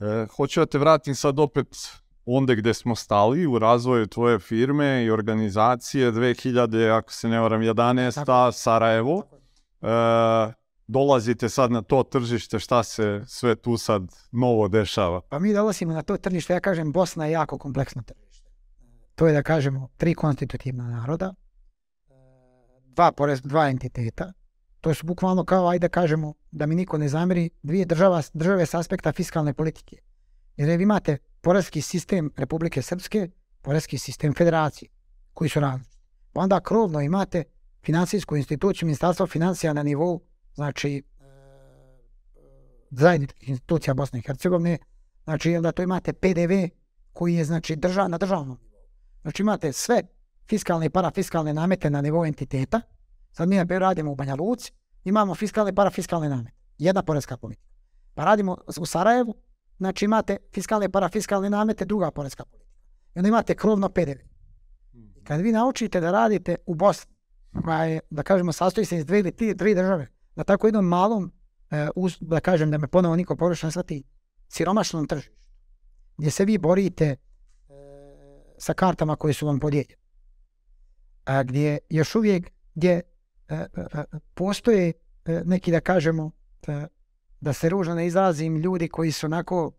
E, hoću da te vratim sad opet onda gdje smo stali u razvoju tvoje firme i organizacije 2000, ako se ne varam, 11. Sarajevo. E, dolazite sad na to tržište, šta se sve tu sad novo dešava? Pa mi dolazimo na to tržište, ja kažem Bosna je jako kompleksno tržište. To je da kažemo tri konstitutivna naroda, dva, porez, dva entiteta, to su bukvalno kao, ajde kažemo, da mi niko ne zameri, dvije država, države s aspekta fiskalne politike. Jer vi imate porezki sistem Republike Srpske, porezki sistem federacije, koji su različiti. Pa onda krovno imate financijsku instituciju Ministarstva financija na nivou, znači, zajedničkih institucija Bosne i Hercegovine, znači onda to imate PDV koji je znači država na državnom. Znači imate sve fiskalne i parafiskalne namete na nivou entiteta. Sad mi radimo u Banja Luci, imamo fiskalne i parafiskalne namete. Jedna porezka politika. Pa radimo u Sarajevu, znači imate fiskalne i parafiskalne namete, druga porezka politika. I onda imate krovno PDV. Kad vi naučite da radite u Bosni, koja je, da kažemo, sastoji se iz dvije ili tri države, na tako jednom malom, e, da kažem da me ponovo niko pogrešno shvati, siromašnom tržištu, gdje se vi borite e, sa kartama koje su vam podijeljene, gdje još uvijek gdje postoje neki da kažemo da se ružno ne izrazim ljudi koji su onako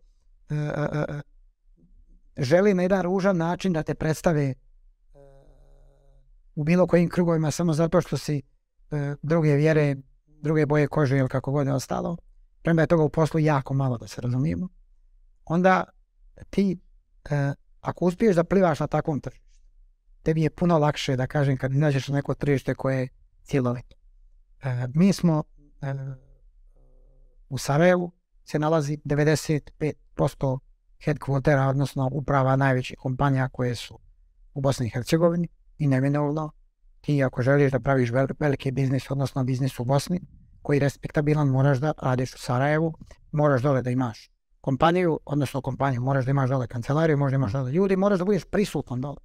želi na jedan ružan način da te predstave u bilo kojim krugovima samo zato što si druge vjere druge boje kože ili kako god je ostalo, premda je toga u poslu jako malo da se razumijemo, onda ti, e, ako uspiješ da plivaš na takvom tržištu, tebi je puno lakše da kažem kad nađeš na neko tržište koje je cjelovito. E, mi smo e, u Sarajevu se nalazi 95% headquartera, odnosno uprava najvećih kompanija koje su u Bosni i Hercegovini i neminovno ti ako želiš da praviš veliki biznis, odnosno biznis u Bosni, koji je respektabilan, moraš da radiš u Sarajevu, moraš dole da imaš kompaniju, odnosno kompaniju, moraš da imaš dole kancelariju, možda imaš dole ljudi, moraš da budeš prisutan dole.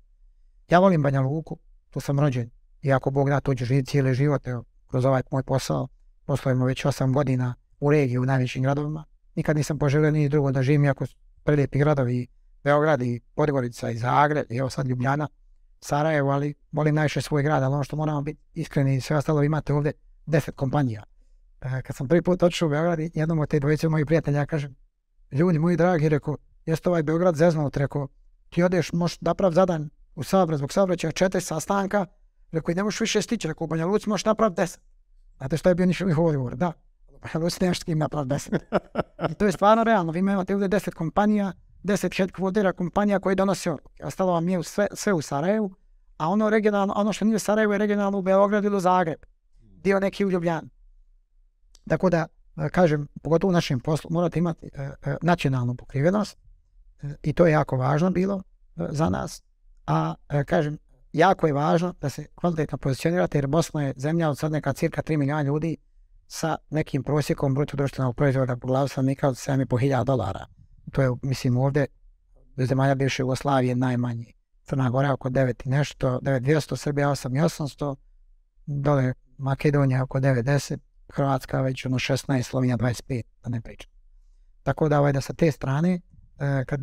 Ja volim Banja Luku, tu sam rođen, i ako Bog da tuđe živi cijeli život, evo, kroz ovaj moj posao, poslujemo već osam godina u regiji, u najvećim gradovima, nikad nisam poželio ni drugo da živim, iako su prelijepi gradovi, Beograd i Podgorica i Zagreb, i evo sad Ljubljana, Sarajevo, ali volim najviše svoj grad, ali ono što moramo biti iskreni i sve ostalo imate ovdje deset kompanija. E, kad sam prvi put otišao u Beograd, jednom od te dvojice mojih prijatelja, ja kažem, ljudi moji dragi, rekao, jeste ovaj Beograd zeznut, rekao, ti odeš, možeš napraviti zadan u Sabra zbog saobraćaja četiri sastanka, rekao, ne možeš više stići, rekao, u Banja Luci možeš napraviti deset. Znate što je bio njihov odgovor? Da, u Banja Luci nemaš s kim napraviti deset. I to je stvarno realno, vi imate ovdje deset kompanija, deset headquartera kompanija koji donose odluke. Ostalo vam je sve, sve u Sarajevu, a ono regionalno, ono što nije u Sarajevu je regionalno u Beogradu ili u Zagreb. Dio neki u Ljubljani. Tako da, e, kažem, pogotovo u našem poslu morate imati e, e, nacionalnu pokrivenost i to je jako važno bilo za nas. A, kažem, jako je važno da se kvalitetno pozicionirate jer Bosna je zemlja od sad neka cirka 3 milijuna ljudi sa nekim prosjekom bruto društvenog proizvoda po glavu stanovnika od 7.500 dolara to je, mislim, ovdje zemalja bivše Jugoslavije najmanji. Crna Gora oko 9 i nešto, 9200, Srbija 8 i 800, dole Makedonija oko 90, Hrvatska već ono 16, Slovenija 25, da ne pričam. Tako da ovaj da sa te strane, e, kad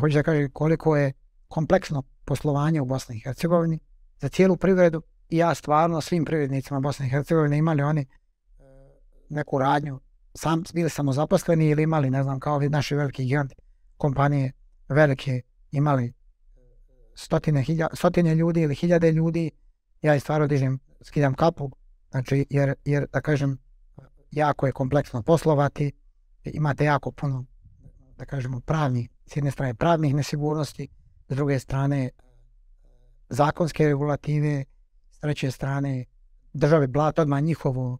hoću da kažem koliko je kompleksno poslovanje u Bosni i Hercegovini, za cijelu privredu i ja stvarno svim privrednicima Bosne i Hercegovine imali oni e, neku radnju sam, bili samozaposleni ili imali, ne znam, kao ovi naši veliki giganti, kompanije velike, imali stotine, hilja, stotine ljudi ili hiljade ljudi, ja i stvarno dižem, skidam kapu, znači, jer, jer, da kažem, jako je kompleksno poslovati, imate jako puno, da kažemo, pravnih, s jedne strane pravnih nesigurnosti, s druge strane zakonske regulative, s treće strane države blat odmah njihovu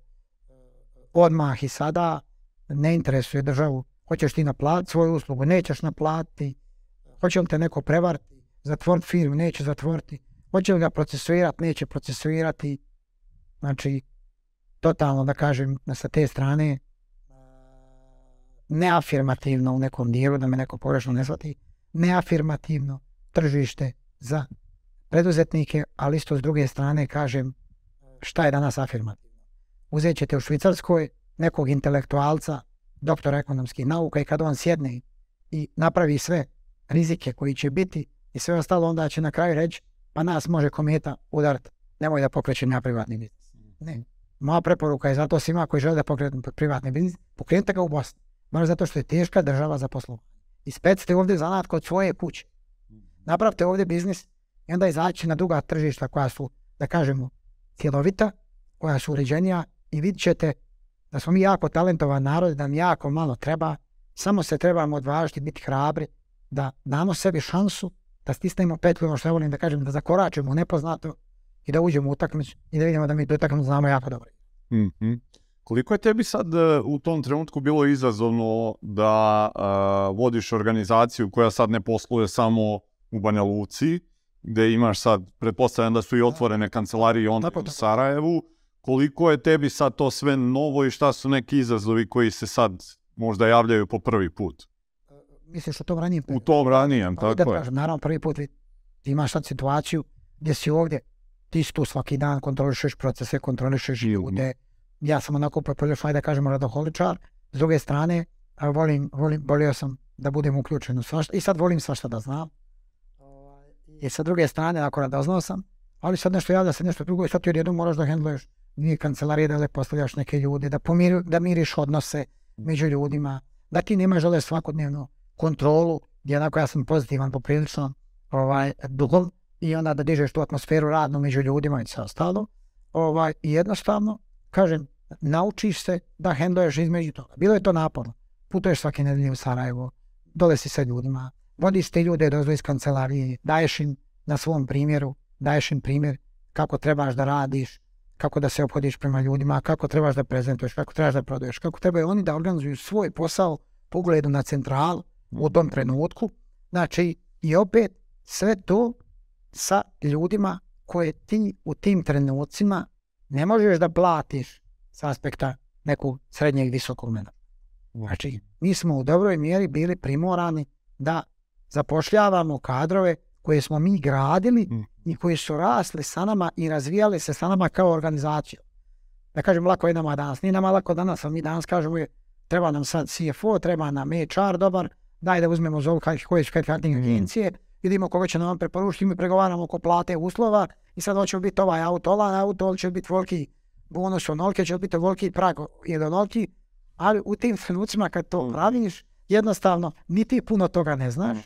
odmah i sada ne interesuje državu. Hoćeš ti naplatiti svoju uslugu, nećeš naplatiti. Hoće li te neko prevariti, zatvoriti firmu, neće zatvoriti. Hoće li ga procesuirati, neće procesuirati. Znači, totalno da kažem sa te strane neafirmativno u nekom dijelu, da me neko pogrešno ne shvati, neafirmativno tržište za preduzetnike, ali isto s druge strane kažem šta je danas afirmativno uzet ćete u Švicarskoj nekog intelektualca, doktora ekonomskih nauka i kad on sjedne i napravi sve rizike koji će biti i sve ostalo, onda će na kraju reći pa nas može kometa udariti, nemoj da pokreće na privatni biznis. Ne. Moja preporuka je zato svima koji žele da pokretu privatni biznis, pokrenite ga u Bosni. Baš zato što je teška država za poslovanje. Ispecite ovdje zanat kod svoje kuće. Napravite ovdje biznis i onda izaći na druga tržišta koja su, da kažemo, cjelovita, koja su uređenija i vidjet ćete da smo mi jako talentovan narod, da nam jako malo treba, samo se trebamo odvažiti, biti hrabri, da damo sebi šansu, da stisnemo petlju, ono što ja volim da kažem, da zakoračimo u nepoznato i da uđemo u utakmicu i da vidimo da mi tu utakmicu znamo jako dobro. Mhm. Koliko je tebi sad e, u tom trenutku bilo izazovno da e, vodiš organizaciju koja sad ne posluje samo u Banja Luci, gdje imaš sad, pretpostavljam da su i otvorene kancelarije onda u Sarajevu, koliko je tebi sad to sve novo i šta su neki izazovi koji se sad možda javljaju po prvi put? Misliš u tom ranijem U tom ranijem, Pa tako da je. kažem, naravno prvi put imaš sad situaciju gdje si ovdje, ti si tu svaki dan, kontrolišeš procese, kontrolišeš ljude. Ja sam onako ajde da kažemo, radoholičar. S druge strane, volim, volim, volio sam da budem uključen u svašta i sad volim svašta da znam. I sa druge strane, ako radoznao sam, ali sad nešto javlja se nešto drugo i sad ti moraš da hendluješ dvije kancelarije, da le postavljaš neke ljude, da, pomiri, da miriš odnose među ljudima, da ti nemaš žele svakodnevno kontrolu, gdje onako ja sam pozitivan poprilično ovaj, duhom i onda da dižeš tu atmosferu radnu među ljudima i sve ostalo. Ovaj, I jednostavno, kažem, naučiš se da hendluješ između toga. Bilo je to naporno. Putuješ svake nedelje u Sarajevo, dole si sa ljudima, vodiš te ljude dozvo iz kancelarije, daješ im na svom primjeru, daješ im primjer kako trebaš da radiš, kako da se obhodiš prema ljudima, kako trebaš da prezentuješ, kako trebaš da prodaješ, kako trebaju oni da organizuju svoj posao po ugledu na centralu u tom trenutku. Znači, i opet sve to sa ljudima koje ti u tim trenucima ne možeš da platiš s aspekta nekog srednjeg visokog menadžera. Znači, mi smo u dobroj mjeri bili primorani da zapošljavamo kadrove koje smo mi gradili Mm. i koji su rasli sa nama i razvijali se sa nama kao organizaciju. Da kažem, lako je nama danas. Nije nama lako danas, ali mi danas kažemo je, treba nam sad CFO, treba nam HR dobar, daj da uzmemo zovu koje su headhunting Mm. agencije, vidimo koga će nam preporučiti, mi pregovaramo oko plate uslova i sad hoće biti ovaj auto, ovaj auto, ili će biti volki bonus onolike, će biti volki prag ili onoliki, ali u tim trenucima kad to radiš, jednostavno, ni ti puno toga ne znaš,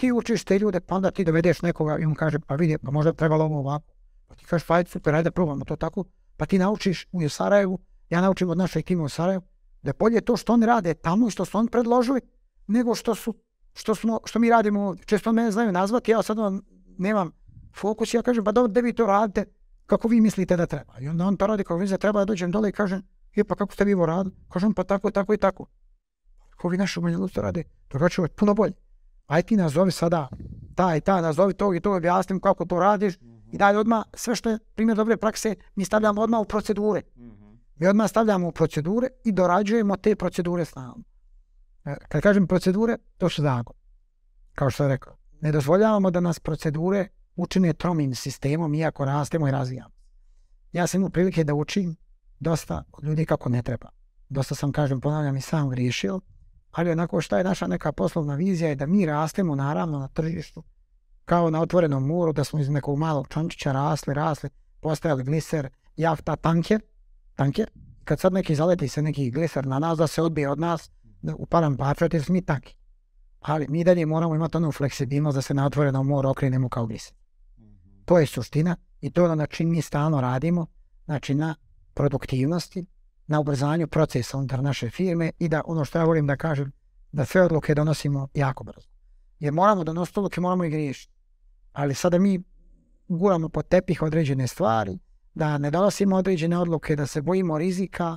ti učiš te ljude, pa onda ti dovedeš nekoga i on kaže, pa vidi, pa možda trebalo ovo ovako. Pa ti kažeš, pa ajde, super, ajde probamo to tako. Pa ti naučiš u Sarajevu, ja naučim od naše ekipe u Sarajevu, da je bolje to što oni rade tamo i što su oni predložili, nego što su što, smo, što mi radimo ovdje. Često mene znaju nazvati, ja sad vam nemam fokus, ja kažem, pa dobro, da vi to radite kako vi mislite da treba. I onda on to radi kako vi da treba, ja dođem dole i kažem, je pa kako ste vi ovo radili? Kažem, pa tako, tako i tako. Kako vi naši Banja Luci rade? Drugačije, puno bolje. Aj ti nazovi sada, ta i ta, nazovi tog i to, objasnim kako to radiš i dalje odmah sve što je primjer dobre prakse, mi stavljamo odmah u procedure. Mi odmah stavljamo u procedure i dorađujemo te procedure stalno. E, Kad kažem procedure, to su zakon. Kao što sam rekao. Ne dozvoljavamo da nas procedure učine tromim sistemom iako rastemo i razvijamo. Ja sam imao prilike da učim dosta ljudi kako ne treba. Dosta sam, kažem, ponavljam i sam griješio, ali onako šta je naša neka poslovna vizija je da mi rastemo naravno na tržištu kao na otvorenom moru, da smo iz nekog malog čančića rasli, rasli, postajali gliser, jahta, tanker, tanker. Kad sad neki zaleti se neki gliser na nas, da se odbije od nas, da upadam patriot jer smo mi taki. Ali mi dalje moramo imati onu fleksibilnost da se na otvorenom moru okrenemo kao gliser. To je suština i to je ono na čim mi stalno radimo, znači na produktivnosti, na ubrzanju procesa unutar naše firme i da ono što ja volim da kažem, da sve odluke donosimo jako brzo. Jer moramo donositi odluke, moramo i griješiti. Ali sada mi guramo pod tepih određene stvari, da ne donosimo određene odluke, da se bojimo rizika.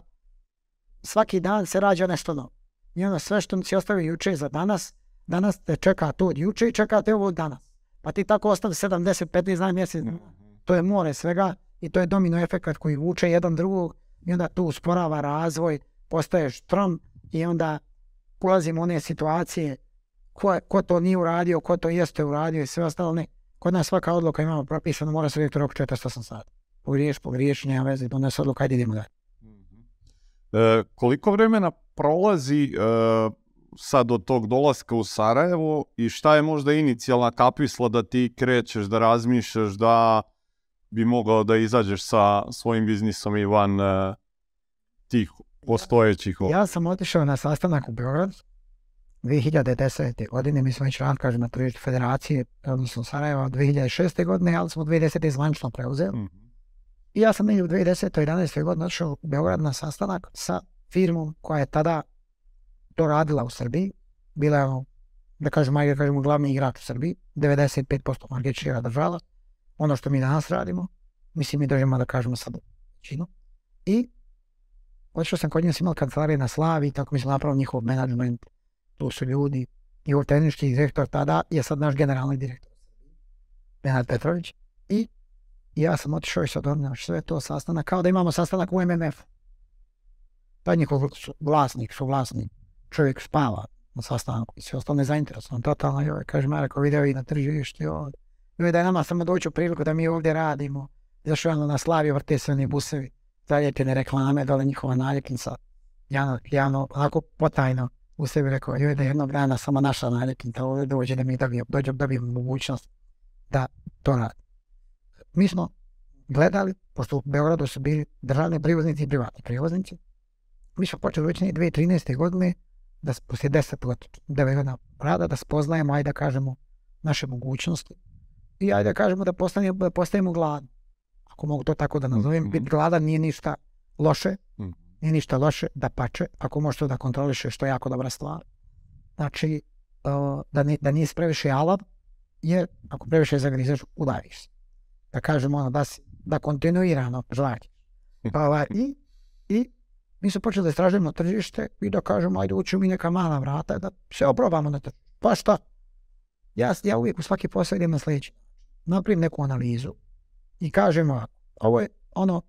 Svaki dan se rađa nešto novo. I onda sve što si ostavio juče za danas, danas te čeka to od juče i čeka te ovo danas. Pa ti tako ostavi 70, 15 dana mjesec. To je more svega i to je domino efekt koji vuče jedan drugog i onda tu usporava razvoj, postaješ trom i onda ulazimo u one situacije ko, ko to nije uradio, ko to jeste uradio i sve ostalo ne. Kod nas svaka odluka imamo propisano, mora se uvijek rok 48 sati. Pogriješ, pogriješ, nema veze, donese odluka, ajde idemo dalje. E, koliko vremena prolazi e, sad od tog dolaska u Sarajevo i šta je možda inicijalna kapisla da ti krećeš, da razmišljaš da bi mogao da izađeš sa svojim biznisom i van e, tih postojećih? Ja sam otišao na sastanak u Beograd 2010. godine, mi smo već rad, kažem, na tržištu federacije, odnosno Sarajeva 2006. godine, ali smo 2010. zvanično preuzeli. Mhm. I ja sam negdje u 2010. 11. godine otišao u Beograd na sastanak sa firmom koja je tada to radila u Srbiji. Bila je, ono, da kažem, ajde kažemo, glavni igrač u Srbiji. 95% market share držala. Ono što mi danas radimo, mislim mi držimo da kažemo sad većinu. I otišao sam kod njih, sam imao kancelarije na Slavi, tako mi smo napravili njihov management. Tu su ljudi. Njihov tehnički direktor tada je sad naš generalni direktor. Benad Petrović. I ja sam otišao i sad ono, sve to sastanak, kao da imamo sastanak u MMF. Taj njihov vlasnik, su vlasnik, čovjek spava na sastanku i sve ostalo nezainteresovan, totalno ovaj, kaže Marko, video i na tržištu ovdje. I da je nama samo u priliku da mi ovdje radimo. Zašto ono na slavi vrte se oni busevi, zalijepljene reklame, dole njihova naljepnica. Ja, ja ono, onako potajno u sebi rekao, joj da jednog dana samo naša naljepnica ovdje dođe da mi dobijem, dođe, dobijem mogućnost da to radi. Mi smo gledali, pošto u Beogradu su bili državni privoznici i privatni privoznici, mi smo počeli već negdje 2013. godine, da poslije 10 godina, 9 godina rada, da spoznajemo, ajde da kažemo, naše mogućnosti. I ajde kažemo da postanemo, da postajemo gladni. Ako mogu to tako da nazovem, Mhm. biti gladan nije ništa loše, Mhm. nije ništa loše, da pače, ako možeš to da kontrolišeš, to je jako dobra stvar. Znači, uh, da, ni, da nisi previše alav, jer ako previše zagrizeš, udariš se. Da kažemo ono, da, si, da kontinuirano žlačiš. Pa, ovaj, i, I mi smo počeli da istražujemo tržište i da kažemo, ajde ući mi neka mala vrata, da se oprobamo na tržište. Pa šta? Ja, ja uvijek u svaki posao idem na sljedeći. Napravim neku analizu i kažem ovako, ovo je ono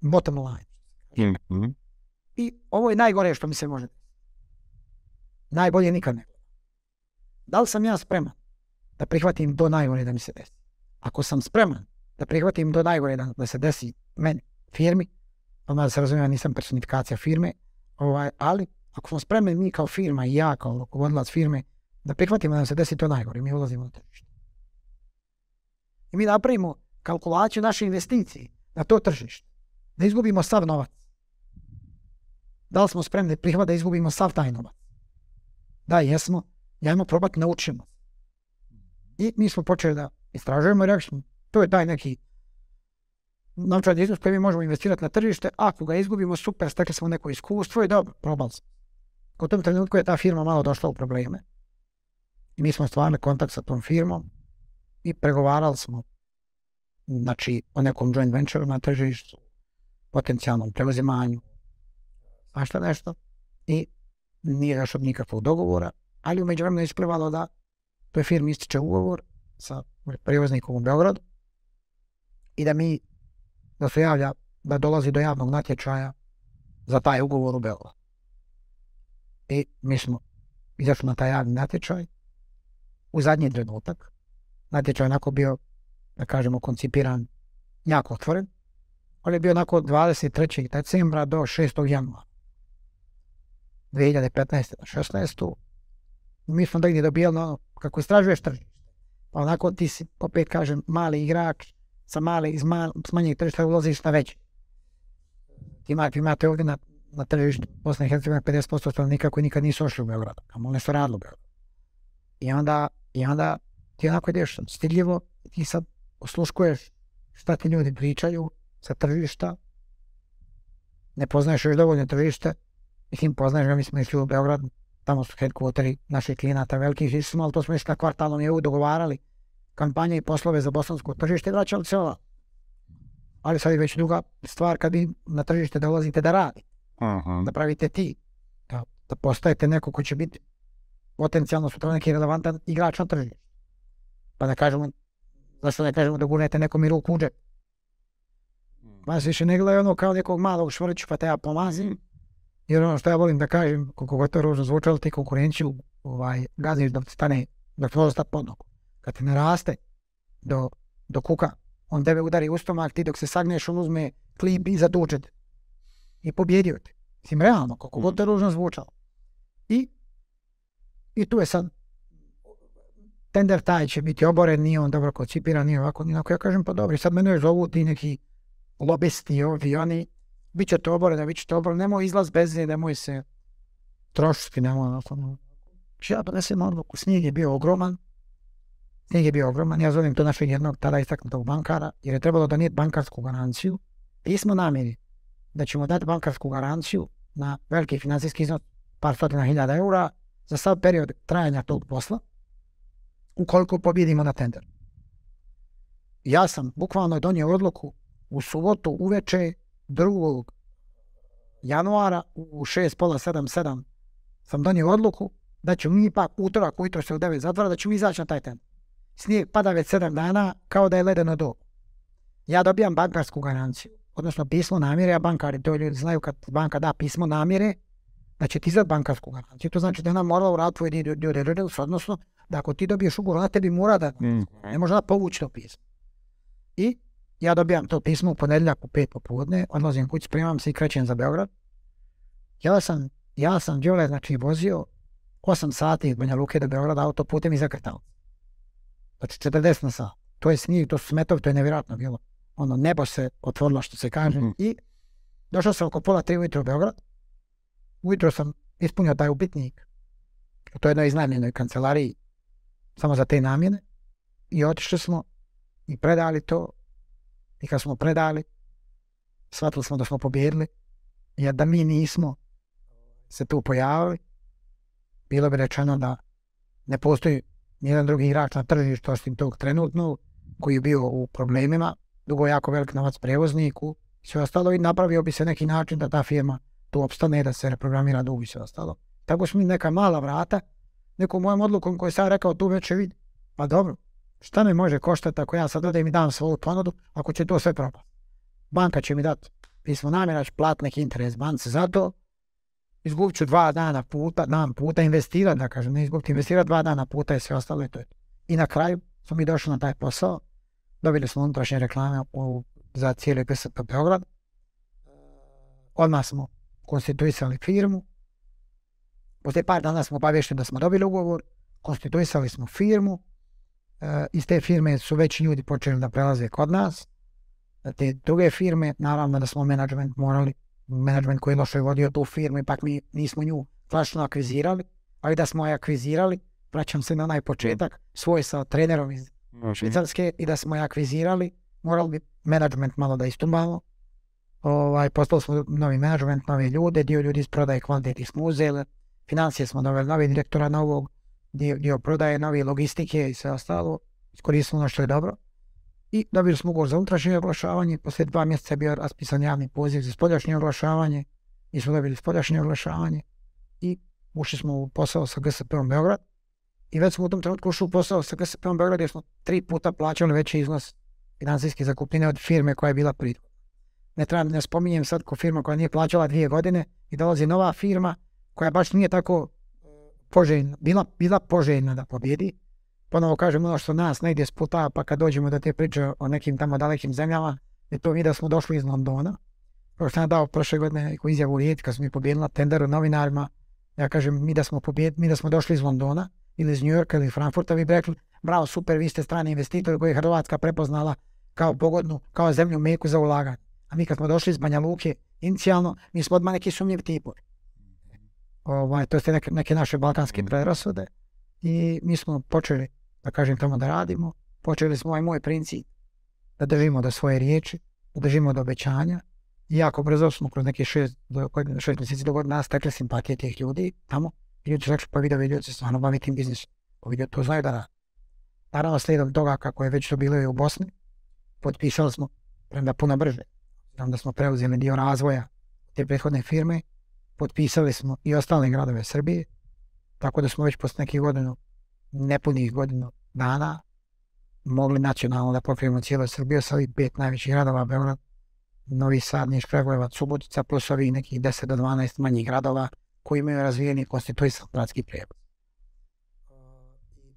bottom line. Mhm. I ovo je najgore što mi se može. Najbolje nikad ne. Da li sam ja spreman da prihvatim do najgore da mi se desi? Ako sam spreman da prihvatim do najgore da, da se desi meni, firmi, odmah da se razumijem, nisam personifikacija firme, ovaj, ali ako smo spremni mi kao firma i ja kao rukovodilac firme da prihvatimo da nam se desi to najgore, mi ulazimo na tržište. I mi napravimo kalkulaciju naše investicije na to tržište. Da izgubimo sav novac. Da li smo spremni prihvat da izgubimo sav taj novac? Da, jesmo. Jajmo probati naučimo. I mi smo počeli da istražujemo i rekli smo, to je taj neki novčani iznos koji mi možemo investirati na tržište, ako ga izgubimo, super, stekli smo neko iskustvo i dobro, probali smo. U tom trenutku je ta firma malo došla u probleme. I mi smo stvarali kontakt sa tom firmom i pregovarali smo znači o nekom joint venture na tržištu, potencijalnom preuzimanju, a šta nešto. I nije došlo do nikakvog dogovora, ali u međuvremenu je isplivalo da toj firmi ističe ugovor sa prijevoznikom u Beogradu i da mi, da se javlja, da dolazi do javnog natječaja za taj ugovor u Beogradu. I mi smo izašli na taj javni natječaj u zadnji trenutak. Natječaj je onako bio, da kažemo, koncipiran jako otvoren. On je bio onako od 23. decembra do 6. januara. 2015. na 16. Mi smo negdje dobijali ono, kako istražuješ tržište. Pa onako ti si, opet kažem, mali igrač, sa male, iz mal, s manjeg tržišta ulaziš na veće. Ti ima- imate ovdje na, na tržištu Bosne i Hercegovine 50% stanovnika koji nikad nisu ošli u Beograd, a možda su radili u Beogradu. I onda, I onda ti onako ideš stidljivo, ti sad osluškuješ šta ti ljudi pričaju sa tržišta, ne poznaješ još dovoljno tržište, mislim poznaješ ga, mi smo išli u Beograd, tamo su headquarteri naših klijenata velikih, išli smo, ali to smo išli na kvartalnom EU dogovarali kampanje i poslove za bosansko tržište i vraćali se ova. Ali sad je već druga stvar kad vi na tržište dolazite da radi, Aha. da pravite ti, da, da postajete neko ko će biti potencijalno sutra neki relevantan igrač na tržištu. Pa da kažemo, zašto ne kažemo da gurnete nekom i ruku u džep. Vas više ne gledaju ono kao nekog malog švrću pa te ja pomazim. Jer ono što ja volim da kažem, koliko god to ružno zvučalo, ti konkurenciju ovaj, gaziš ti stane, dok ti može pod nogu. Kad ti ne raste do, do kuka, on tebe udari u stomak, ti dok se sagneš, on uzme klip i zatuče te. I pobjedio te. Mislim, realno, koliko god to ružno zvučalo. I I tu je sad tender taj će biti oboren, nije on dobro koncipiran, nije ovako, nije Ja kažem, pa dobro, sad mene zovu ti neki lobisti ovi, oni, bit će to oboreno, bit će to oboreno, nemoj izlaz bez nje, nemoj se trošiti, nemoj onako. Ja donesem odluku, snijeg je bio ogroman, snijeg je bio ogroman, ja zovem to našeg jednog tada istaknutog bankara, jer je trebalo donijeti bankarsku garanciju, pismo namjeri da ćemo dati bankarsku garanciju na veliki financijski iznos, par stotina hiljada eura, za sav period trajanja tog posla, ukoliko pobjedimo na tender. Ja sam bukvalno donio odluku u subotu uveče 2. januara u 6, pola 7, 7 sam donio odluku da ću mi pak utorak ujutro se u 9 zatvora da ću mi izaći na taj tender. Snijeg pada već 7 dana kao da je ledeno do. Ja dobijam bankarsku garanciju, odnosno pismo namjere, a bankari to ljudi znaju kad banka da pismo namjere, da će ti izdati bankarsku garanciju. To znači da ona morala uraditi tvoj dio odnosno da ako ti dobiješ ugovor, ona tebi mora da mm. ne može da povući to pismo. I ja dobijam to pismo u ponedjeljak u pet popodne, odlazim kući, spremam se i krećem za Beograd. Ja sam, ja sam Đole, znači, vozio 8 sati iz Banja Luke do Beograda autoputem i zakrtao. Znači 40 na sat. To je snijeg, to su smetovi, to je nevjerojatno bilo. Ono, nebo se otvorilo, što se kaže. Mm. I došao sam oko pola tri ujutro u Beograd. Ujutro sam ispunio taj upitnik. U toj jednoj iznajmljenoj kancelariji samo za te namjene. I otišli smo i predali to. I kad smo predali shvatili smo da smo pobjedili jer da mi nismo se tu pojavili bilo bi rečeno da ne postoji nijedan drugi igrač na tržištu osim tog trenutnog koji je bio u problemima, dugo jako velik novac prevozniku sve ostalo i napravio bi se neki način da ta firma tu opstane da se reprogramira dug i sve ostalo. Tako smo mi neka mala vrata nekom mojom odlukom koju sam rekao tu već vidi. Pa dobro, šta me može koštati ako ja sad odem i dam svoju ponudu ako će to sve propasti. Banka će mi dati pismo namjera, plat neki interes banci za to. Izgubit ću dva dana puta, dan puta investirati, da kažem, ne izgubiti, investirati dva dana puta i sve ostalo i to je. I na kraju smo mi došli na taj posao, dobili smo unutrašnje reklame u, za cijeli PSP Beograd. Odmah smo konstituisali firmu, poslije par dana smo obavješteni da smo dobili ugovor, konstituisali smo firmu, e, iz te firme su već ljudi počeli da prelaze kod nas. Te druge firme, naravno da smo menadžment morali, menadžment koji je loše vodio tu firmu, ipak mi nismo nju flašno akvizirali, ali da smo je akvizirali, vraćam se na onaj početak, svoj sa trenerom iz Švicarske i da smo je akvizirali, morali bi menadžment malo da istumbamo. Ovaj, postali smo novi menadžment, nove ljude, dio ljudi iz prodaje kvaliteti smo uzeli, financije smo doveli, novi direktora novog, dio, dio prodaje, nove logistike i sve ostalo, iskoristili ono što je dobro. I dobili smo ugovor za unutrašnje oglašavanje, poslije dva mjeseca je bio raspisan javni poziv za spoljašnje oglašavanje, i smo dobili spoljašnje oglašavanje i ušli smo u posao sa GSP-om Beograd. I već smo u tom trenutku ušli u posao sa GSP-om Beograd jer smo tri puta plaćali veći iznos financijske zakupnine od firme koja je bila prije. Ne trebam, ne spominjem sad ko firma koja nije plaćala dvije godine i dolazi nova firma koja baš nije tako poželjna, bila, bila poželjna da pobjedi. Ponovo kažem ono što nas negdje sputa, pa kad dođemo do te priče o nekim tamo dalekim zemljama, je to mi da smo došli iz Londona. Kao što sam dao prošle godine neku izjavu u kad smo mi pobjedili na tenderu novinarima, ja kažem mi da smo pobjed, mi da smo došli iz Londona ili iz New Yorka ili Frankfurta, vi bi rekli, bravo, super, vi ste strani investitori koji je Hrvatska prepoznala kao pogodnu, kao zemlju meku za ulaganje. A mi kad smo došli iz Banja Luke, inicijalno, mi smo odmah neki sumnjivi tipovi ovaj, to su neke, neke naše balkanske mm. predrasude i mi smo počeli, da kažem tamo da radimo, počeli smo ovaj moj princip da držimo do svoje riječi, da držimo do obećanja. I jako brzo smo kroz neke šest, do, šest mjeseci do godina stekli simpatije tih ljudi tamo. I ljudi su rekli pa vidio ljudi se stvarno bavi tim biznisom, pa to znaju da radi. Naravno slijedom toga kako je već to bilo i u Bosni, potpisali smo, premda puno brže, znam da smo preuzeli dio razvoja te prethodne firme potpisali smo i ostale gradove Srbije, tako da smo već posle nekih godinu, nepunih godinu dana, mogli nacionalno da pokrijemo cijelu Srbiju sa ovih pet najvećih gradova, Beograd, Novi Sad, Niš, Kragujevac, Subotica, plus ovih nekih 10 do 12 manjih gradova koji imaju razvijeni konstituisan gradski prijevoz.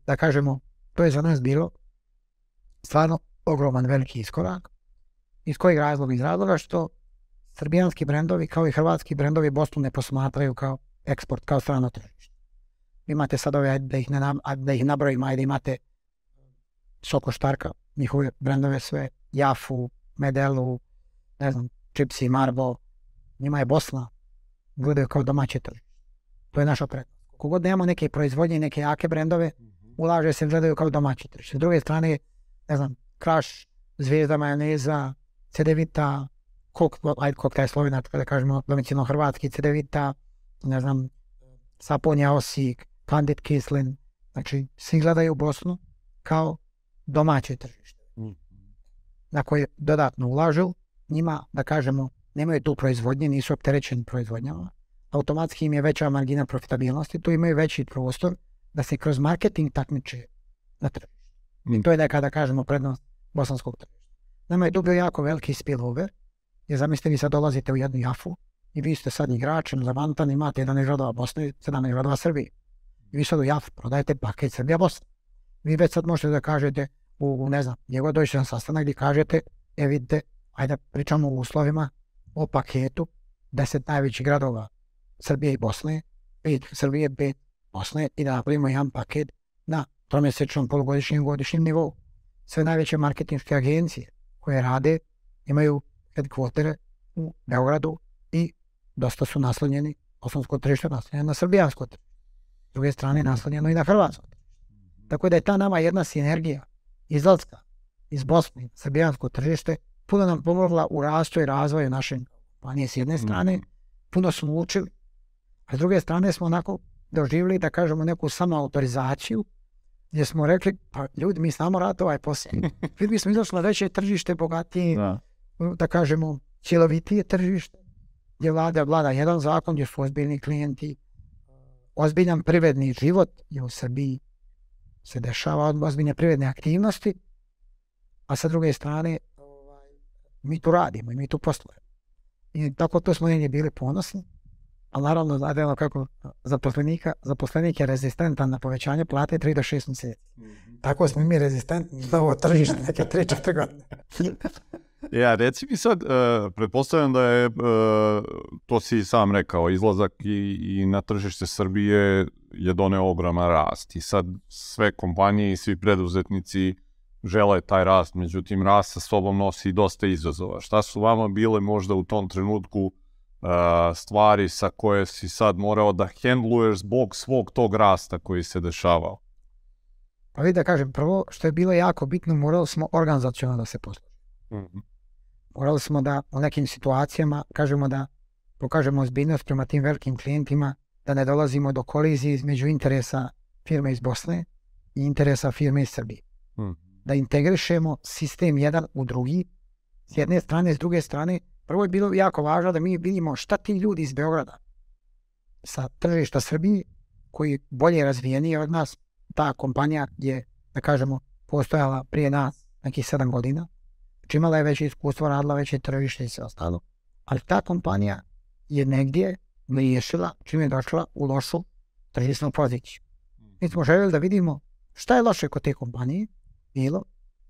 Da kažemo, to je za nas bilo stvarno ogroman veliki iskorak. Iz kojeg razloga? Iz razloga što srbijanski brendovi kao i hrvatski brendovi Bosnu ne posmatraju kao eksport, kao strano tržište. imate sad ove, da ih, ne, da ih nabrojim, ajde imate Soko Štarka, njihove brendove sve, Jafu, Medelu, ne znam, Čipsi, Marbo, njima je Bosna, gledaju kao domaće tržište. To je naša prednost. Kogod nemamo neke proizvodnje neke jake brendove, ulaže se, gledaju kao domaće tržište. S druge strane, ne znam, Kraš, Zvijezda majoneza, Cedevita, kok, ajde kok je slovenačka, da kažemo, domicilno hrvatski, Cedevita, ne znam, Saponja Osijek, Kandit Kislin, znači svi gledaju Bosnu kao domaće tržište na koje dodatno ulažu, njima, da kažemo, nemaju tu proizvodnje, nisu opterećeni proizvodnjama, automatski im je veća margina profitabilnosti, tu imaju veći prostor da se kroz marketing takmiče na tržištu. I to je neka, da kažemo, prednost bosanskog tržišta. Nama je tu bio jako veliki spillover, jer zamislite vi sad dolazite u jednu jafu i vi ste sad igrač, relevantan, imate 11 gradova Bosne, 17 gradova Srbije. I vi sad u jafu prodajete paket Srbija-Bosna. Vi već sad možete da kažete u, ne znam, njegov doći na sastanak gdje kažete, e vidite, ajde pričamo o uslovima, o paketu, deset najvećih gradova Srbije i Bosne, pet Srbije, pet Bosne i da napravimo jedan paket na tromjesečnom, polugodišnjem, godišnjem nivou. Sve najveće marketinške agencije koje rade imaju headquartere u Beogradu i dosta su naslonjeni, osnovsko tržište naslonjeno na srbijansko tržište. S druge strane naslonjeno i na hrvatsko. Tako da je ta nama jedna sinergija izlaska iz Bosne, srbijansko tržište, puno nam pomogla u rastu i razvoju naše kompanije s jedne strane, puno smo učili, a s druge strane smo onako doživjeli, da kažemo, neku samoautorizaciju, gdje smo rekli, pa ljudi, mi znamo raditi ovaj posao. Mi smo izašli na veće tržište, bogatije, Da. da kažemo, cjelovitije tržište, gdje vlada, vlada jedan zakon, gdje su ozbiljni klijenti, ozbiljan privredni život je u Srbiji se dešava ozbiljne privredne aktivnosti, a sa druge strane ovaj, mi tu radimo i mi tu poslujemo. I tako to smo negdje bili ponosni, ali naravno znate ono kako zaposlenika, zaposlenik je rezistentan na povećanje plate 3 do 6 mjeseci. Tako smo mi rezistentni na ovo tržište neke 3-4 godine. Ja, reci mi sad, e, pretpostavljam da je, e, to si sam rekao, izlazak i, i na tržište Srbije je doneo ogroman rast i sad sve kompanije i svi preduzetnici žele taj rast, međutim rast sa sobom nosi dosta izazova. Šta su vama bile možda u tom trenutku stvari sa koje si sad morao da hendluješ zbog svog tog rasta koji se dešavao? Pa vidi da kažem, prvo što je bilo jako bitno, morali smo organizacionalno da se poslužimo. morali smo da u nekim situacijama kažemo da pokažemo ozbiljnost prema tim velikim klijentima, da ne dolazimo do kolizije između interesa firme iz Bosne i interesa firme iz Srbije. Mhm. Da integrišemo sistem jedan u drugi, s jedne strane, s druge strane. Prvo je bilo jako važno da mi vidimo šta ti ljudi iz Beograda sa tržišta Srbije, koji bolje razvijeniji od nas, ta kompanija je, da kažemo, postojala prije nas nekih sedam godina, znači imala je veće iskustvo, radila veće tržište i sve ostalo. Ali ta kompanija je negdje riješila, čim je došla u lošu tržišnu poziciju. Mi smo željeli da vidimo šta je loše kod te kompanije, bilo,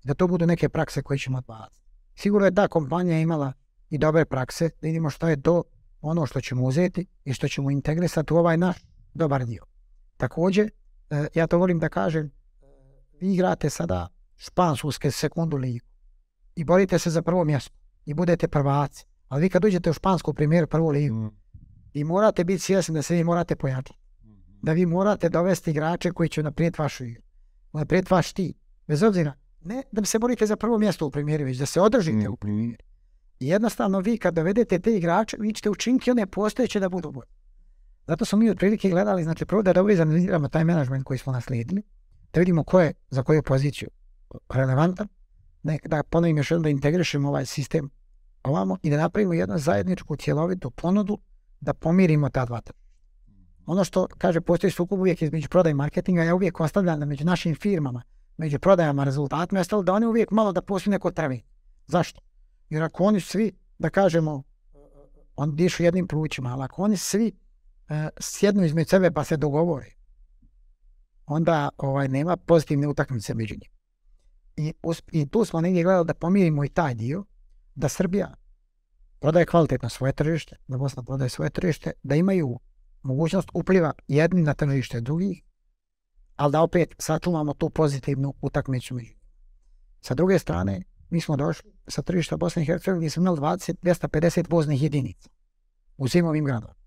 da to budu neke prakse koje ćemo odbaciti. Sigurno je ta kompanija imala i dobre prakse, da vidimo šta je to ono što ćemo uzeti i što ćemo integrisati u ovaj naš dobar dio. Također, e, ja to volim da kažem, vi igrate sada špansku sekundu ligu i borite se za prvo mjesto i budete prvaci. Ali vi kad uđete u špansku primjer prvu ligu, i morate biti svjesni da se vi morate pojačati. Da vi morate dovesti igrače koji će naprijediti vašu igru. Naprijediti vaš tim. Bez obzira, ne da se borite za prvo mjesto u primjeri, već da se održite u primjeri. Jednostavno vi kad dovedete te igrače, vi ćete učiniti one postojeće da budu bolji. Zato smo mi otprilike gledali, znači prvo da dobro izanaliziramo taj menadžment koji smo naslijedili, da vidimo ko je za koju poziciju relevantan, da, da ponovim još jednom da integrišemo ovaj sistem ovamo i da napravimo jednu zajedničku cjelovitu ponudu da pomirimo ta dva. Ono što, kaže, postoji sukob uvijek između prodaje i marketinga, ja uvijek ostavljam da među našim firmama, među prodajama, rezultatima, ostalo da oni uvijek malo da postoji neko travi. Zašto? Jer ako oni svi, da kažemo, on dišu jednim plućima, ali ako oni svi e, sjednu između sebe pa se dogovore, onda ovaj, nema pozitivne utakmice među. I, I tu smo negdje gledali da pomirimo i taj dio, da Srbija prodaje kvalitetno svoje tržište, da Bosna prodaje svoje tržište, da imaju mogućnost upliva jedni na tržište drugih ali da opet sačuvamo tu pozitivnu utakmicu među. Sa druge strane, mi smo došli sa tržišta Bosne i Hercegovine gdje smo imali 20, 250 voznih jedinica u svim ovim gradovima.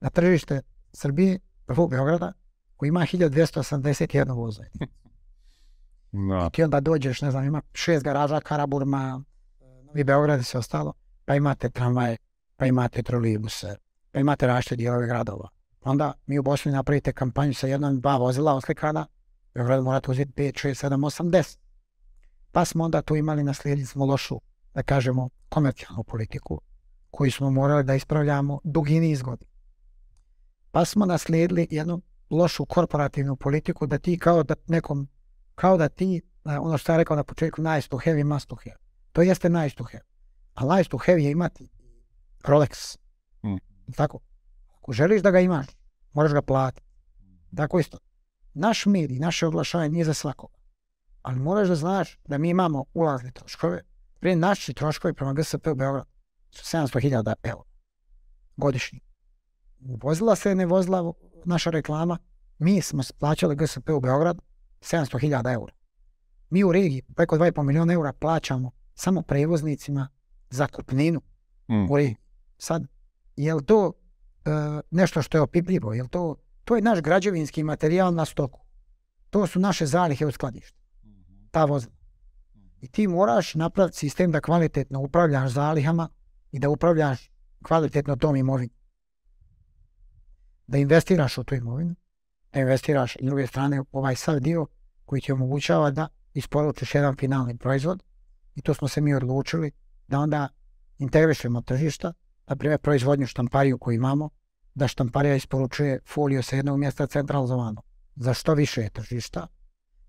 Na tržište Srbije, prvo Beograda, koji ima 1281 voza. Da. I ti onda dođeš, ne znam, ima šest garaža, Karaburma, Novi Beograd i sve ostalo, pa imate tramvaje, pa imate trolejbuse, pa imate različite dijelove gradova. Onda mi u Bosni napravite kampanju sa jednom, dva vozila oslikana, Beograd morate uzeti 5, 6, 7, 8, 10. Pa smo onda tu imali naslijedili smo lošu, da kažemo, komercijalnu politiku koju smo morali da ispravljamo dugi niz godina. Pa smo naslijedili jednu lošu korporativnu politiku da ti kao da nekom, kao da ti, e, ono što sam rekao na početku, nice to have i must to have. To jeste nice to have. A nice to have je imati Rolex. Mm. Tako. Ako želiš da ga imaš, moraš ga platiti. Tako isto. Naš medij, naše oglašavanje nije za svakoga. Ali moraš da znaš da mi imamo ulazne troškove. Prije naši troškovi prema GSP u Beograd su 700.000 eura godišnji. Vozila se ne vozila naša reklama, mi smo plaćali GSP u Beograd 700.000 eura. Mi u regiji preko 2,5 milijuna eura plaćamo samo prevoznicima za kupninu Mm. u regiji. Sad, je li to e, nešto što je opipljivo? Je to, to je naš građevinski materijal na stoku. To su naše zalihe u skladištu. Ta vozila. I ti moraš napraviti sistem da kvalitetno upravljaš zalihama i da upravljaš kvalitetno tom imovinom. Da investiraš u tu imovinu, da investiraš s druge strane ovaj sav dio koji ti omogućava da isporučiš jedan finalni proizvod i to smo se mi odlučili da onda integrišemo tržišta, na primjer proizvodnju štampariju koju imamo, da štamparija isporučuje folio sa jednog mjesta centralizovano za što više tržišta,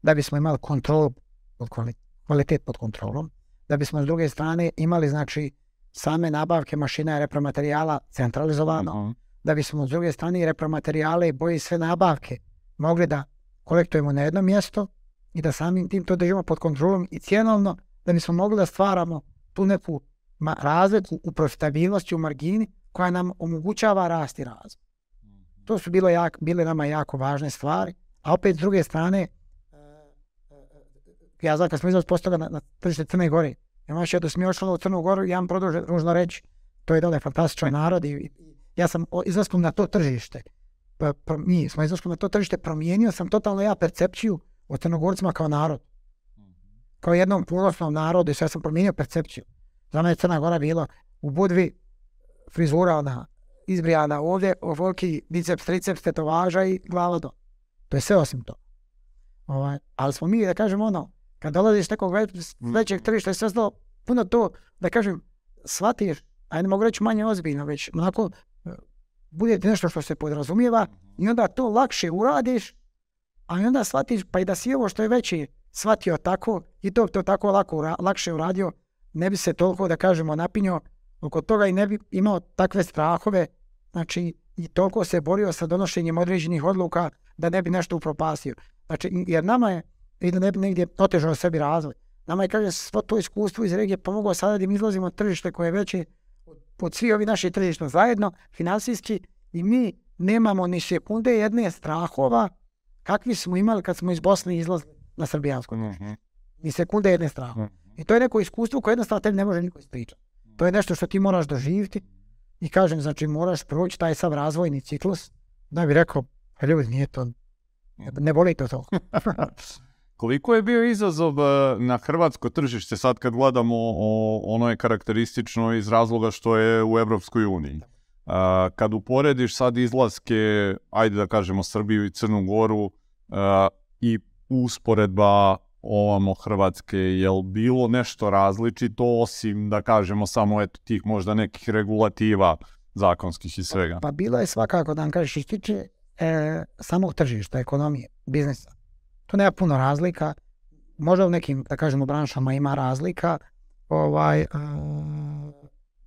da bismo imali kontrolu kvalitet pod kontrolom, da bismo s druge strane imali znači same nabavke mašina i repromaterijala centralizovano, Mhm. da bismo s druge strane i repromaterijale i boje sve nabavke mogli da kolektujemo na jedno mjesto i da samim tim to držimo pod kontrolom i cjenovno da bismo mogli da stvaramo tu neku razliku u profitabilnosti, u margini koja nam omogućava rast i razvoj. To su bilo jak, bile nama jako važne stvari, a opet s druge strane, ja znam kad smo izlaz postoga na, na tržište Crne Gore, imaš jednu smiošalo u Crnu Goru, ja vam produže ružno reći, to je dole fantastičan narod i, ja sam izlaskom na to tržište, pa, pa, mi smo izlaskom na to tržište, promijenio sam totalno ja percepciju o Crnogorcima kao narod. Kao jednom ponosnom narodu i sve sam promijenio percepciju. Za mene je Crna Gora bilo u Budvi frizura ona izbrijana ovdje, ovoliki biceps, triceps, tetovaža i glava do. To je sve osim to. Ovaj, ali smo mi, da kažem ono, kad dolaziš nekog već, većeg tržišta i sve ostalo, puno to, da kažem, shvatiš, ajde mogu reći manje ozbiljno, već onako, e, bude nešto što se podrazumijeva i onda to lakše uradiš, a onda shvatiš, pa i da si ovo što je veći shvatio tako i to, to tako lako, lakše uradio, ne bi se toliko, da kažemo, napinio oko toga i ne bi imao takve strahove, znači i toliko se borio sa donošenjem određenih odluka da ne bi nešto upropastio. Znači, jer nama je, i da ne bi negdje otežao sebi razvoj, nama je, kaže, svo to iskustvo iz regije pomoglo sada da mi izlazimo tržište koje je veće od, svi ovi naši tržišta zajedno, finansijski, i mi nemamo ni sekunde jedne strahova kakvi smo imali kad smo iz Bosne izlazili na srbijansko. Mhm. Ni sekunde jedne strahova. Mhm. I to je neko iskustvo koje jednostavno tebi ne može niko ispričati. To je nešto što ti moraš doživjeti i kažem, znači moraš proći taj sav razvojni ciklus da bi rekao, "Pa ljudi, nije to, ne boli to to. Koliko je bio izazov e, na hrvatsko tržište sad kad gledamo ono je karakteristično iz razloga što je u Europskoj uniji. Kad uporediš sad izlaske, ajde da kažemo Srbiju i Crnu Goru a, i usporedba ovamo Hrvatske, je li bilo nešto različito osim da kažemo samo eto tih možda nekih regulativa zakonskih i svega? Pa bilo je svakako da vam kažeš što se tiče e, samog tržišta, ekonomije, biznisa. Tu nema puno razlika. Možda u nekim, da kažemo, branšama ima razlika. Ovaj, e,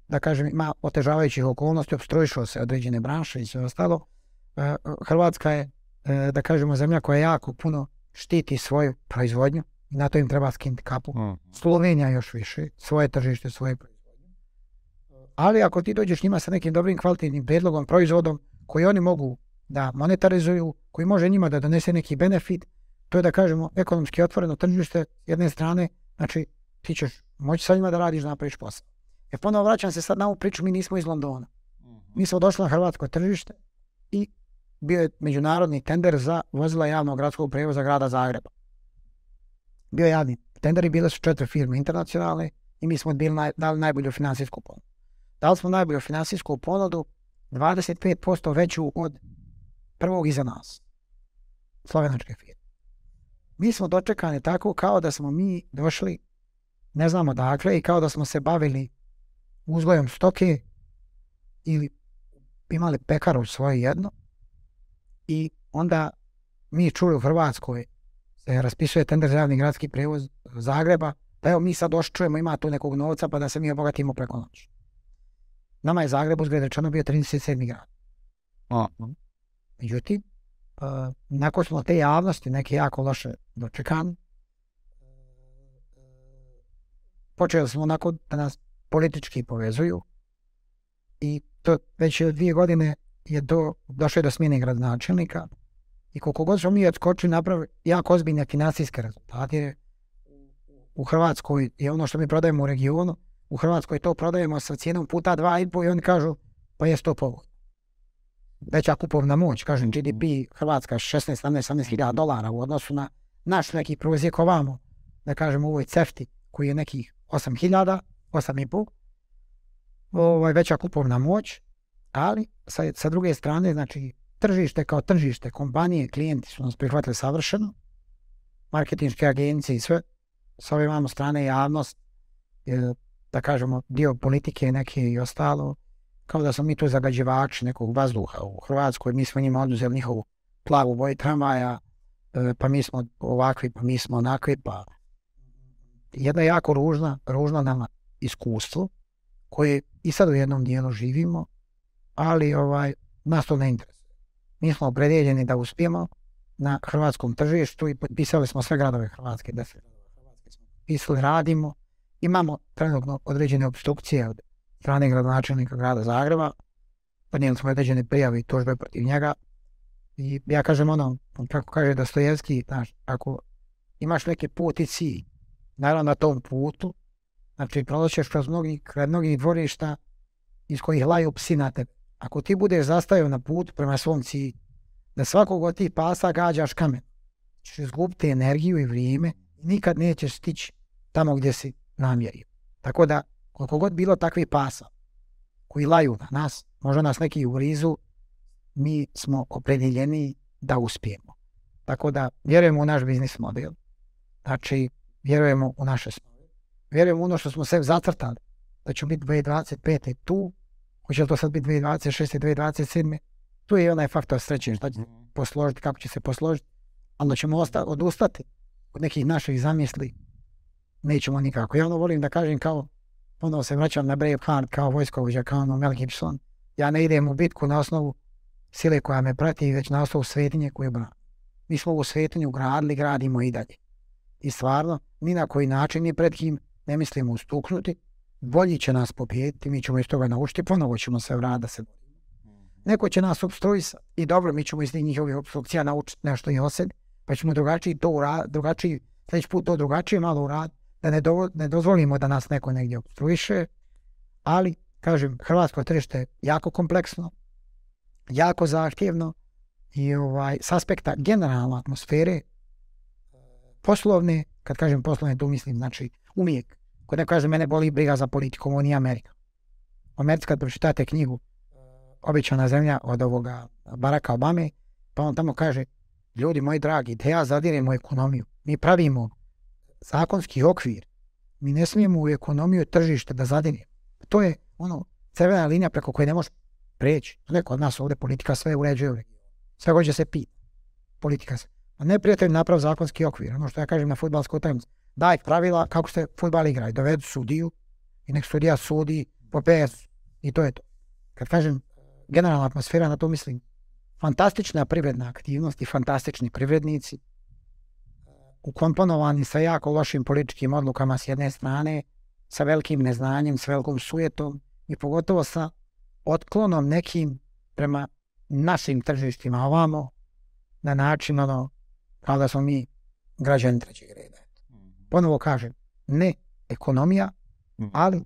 da kažem, ima otežavajućih okolnosti, obstruišao se određene branše i sve ostalo. E, Hrvatska je, e, da kažemo, zemlja koja jako puno štiti svoju proizvodnju i na to im treba skinuti kapu. Mhm. Slovenija još više, svoje tržište, svoje proizvodnje. Ali ako ti dođeš njima sa nekim dobrim kvalitetnim predlogom, proizvodom koji oni mogu da monetarizuju, koji može njima da donese neki benefit, to je da kažemo ekonomski otvoreno tržište s jedne strane, znači ti ćeš moći sa njima da radiš, napraviš posao. E ponovo vraćam se sad na ovu priču, mi nismo iz Londona. Mi smo došli na hrvatsko tržište i bio je međunarodni tender za vozila javnog gradskog prijevoza grada Zagreba. Bio je javni tender i bile su četiri firme internacionalne i mi smo bili naj, dali najbolju financijsku ponudu. Dali smo najbolju financijsku ponudu 25% veću od prvog iza nas. Slovenačke firme. Mi smo dočekani tako kao da smo mi došli, ne znamo dakle, i kao da smo se bavili uzgojom stoke ili imali pekaru svoje jedno i onda mi čuli u Hrvatskoj se raspisuje tender za javni gradski prevoz Zagreba, pa evo mi sad oščujemo, ima tu nekog novca pa da se mi obogatimo preko noći. Nama je Zagreb uzgled rečeno bio 37. grad. Međutim, nakon smo te javnosti neke jako loše dočekani, počeli smo onako da nas politički povezuju i to već dvije godine je do, došlo do smjene gradonačelnika i koliko god smo mi odskočili napravili jako ozbiljne financijske rezultate. U Hrvatskoj je ono što mi prodajemo u regionu, u Hrvatskoj to prodajemo sa cijenom puta dva i po i oni kažu pa je to povoljno. Veća kupovna moć, kažem GDP Hrvatska 16, 17, 17 hiljada dolara u odnosu na naš neki provozijek ovamo, da kažem u ovoj cefti koji je nekih 8 hiljada, 8 i pol, ovaj, veća kupovna moć, ali sa, sa druge strane, znači, tržište kao tržište, kompanije, klijenti su nas prihvatili savršeno, marketinške agencije i sve, sa ove imamo strane javnost, je, da kažemo, dio politike neke i ostalo, kao da smo mi tu zagađivači nekog vazduha u Hrvatskoj, mi smo njima oduzeli njihovu plavu boju tramvaja, e, pa mi smo ovakvi, pa mi smo onakvi, pa jedna jako ružna, ružna nama iskustvo, koje i sad u jednom dijelu živimo, ali ovaj, nas to ne interesuje. Mi smo opredjeljeni da uspijemo na hrvatskom tržištu i potpisali smo sve gradove Hrvatske, Hrvatske smo potpisali, radimo, imamo trenutno određene obstrukcije od strane gradonačelnika grada Zagreba, podnijeli smo određene prijave i tužbe protiv njega i ja kažem ono, kako kaže Dostojevski, znaš, ako imaš neki put i cilj, naravno na tom putu, znači prolaziš kroz mnogi, kraj mnogih dvorišta iz kojih laju psi na tebe. Ako ti budeš zastavio na put prema svom cilju, da svakog od tih pasa gađaš kamen, ćeš izgubiti energiju i vrijeme i nikad nećeš stići tamo gdje si namjerio. Tako da, koliko god bilo takvih pasa koji laju na nas, možda nas neki ugrizu, mi smo opredjeljeni da uspijemo. Tako da, vjerujemo u naš biznis model. Znači, vjerujemo u naše snove. Vjerujemo u ono što smo sve zacrtali, da će biti 2025. tu, hoće li to sad biti 2026. 2027. Tu je i onaj faktor sreće, šta će se posložiti, kako će se posložiti, ali da ćemo osta- odustati od nekih naših zamisli, nećemo nikako. Ja ono volim da kažem kao, ponovo se vraćam na Braveheart kao vojskovođa, kao ono Mel Gibson. Ja ne idem u bitku na osnovu sile koja me prati, već na osnovu svetinje koju brani. Mi smo ovu svetinju gradili, gradimo i dalje. I stvarno, ni na koji način ni pred kim ne mislimo ustuknuti. Bolji će nas pobijediti, mi ćemo iz toga naučiti, ponovo ćemo se vratiti da se borimo. Neko će nas obstruisati i dobro, mi ćemo iz tih njihovih obstrukcija naučiti nešto i osjeti, pa ćemo drugačiji to uraditi, drugačiji, sljedeći put to drugačije malo uraditi, da ne, dovo, ne dozvolimo da nas neko negdje obstruiše, ali, kažem, hrvatsko tržište je jako kompleksno, jako zahtjevno i ovaj, s aspekta generalne atmosfere, poslovne, kad kažem poslovne, tu mislim, znači, uvijek, kod neko kaže, mene boli briga za politiku, ovo nije Amerika. U Americi kad pročitate knjigu Običana zemlja od ovoga Baracka Obame, pa on tamo kaže, ljudi moji dragi, da ja zadirem u ekonomiju, mi pravimo zakonski okvir, mi ne smijemo u ekonomiju tržište da zadiremo. To je ono, crvena linija preko koje ne može preći. Neko od nas ovdje politika sve uređuje u regionu. Sve hoće se pita. Politika se. A ne prijatelj naprav zakonski okvir. Ono što ja kažem na futbalskoj utakmici. Daj pravila kako se futbal igra. I dovedu sudiju i nek sudija sudi po PS. I to je to. Kad kažem generalna atmosfera, na to mislim fantastična privredna aktivnost i fantastični privrednici ukomponovani sa jako lošim političkim odlukama s jedne strane, sa velikim neznanjem, s velikom sujetom i pogotovo sa otklonom nekim prema našim tržištima ovamo, na način ono, kao da smo mi građani trećeg reda. Ponovo kažem, ne ekonomija, Mhm. ali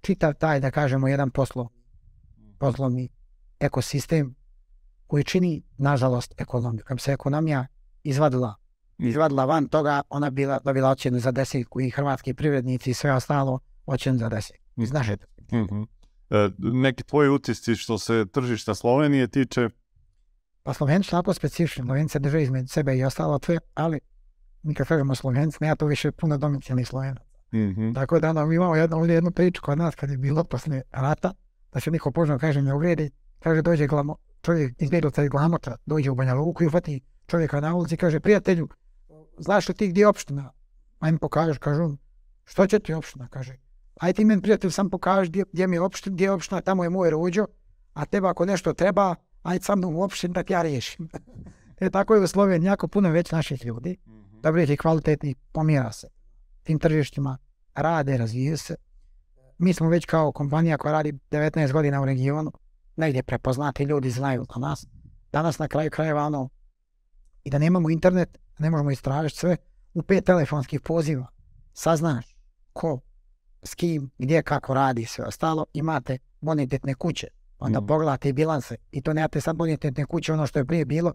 čitav taj, da kažemo, jedan poslo, poslovni ekosistem koji čini, nažalost, ekonomiju. Kad se ekonomija izvadila, izvadila van toga, ona bi bila, dobila ocjenu za desetku i hrvatski privrednici i sve ostalo ocjenu za deset. Iz naše Mhm. E, neki tvoji utisci što se tržišta Slovenije tiče, Pa Slovenci su onako specifični, Slovenci drže između sebe i ostalo sve, ali mi kad kažemo Slovenci, nema to više puno domicilnih Slovenaca. Mhm. Tako da ono, mi imamo jednu, ovdje jednu priču kod nas kad je bilo posle rata, da se niko požno kaže ne uvredi, kaže dođe glamo, čovjek izbjeglica iz Glamoča, dođe u Banja Luku i uhvati čovjeka na ulici i kaže prijatelju, znaš li ti gdje je opština? A im pokažeš, kažu, što će ti opština? Kaže, aj ti meni prijatelj sam pokaži gdje, gdje mi je opština, gdje je opština, tamo je moj rođo, a teba ako nešto treba, aj sa mnom u opštinu da ti ja riješim. e tako je u Sloveniji jako puno već naših ljudi, dobrih i kvalitetnih, pomjera se tim tržištima, rade, razvijaju se. Mi smo već kao kompanija koja radi 19 godina u regionu, negdje prepoznati ljudi znaju za nas. Danas na kraju krajeva ono, i da nemamo internet, ne možemo istražiti sve, u pet telefonskih poziva saznaš ko, s kim, gdje, kako radi i sve ostalo, imate bonitetne kuće, onda Mhm. pogledate i bilanse i to nemate sad bonitetne kuće, ono što je prije bilo,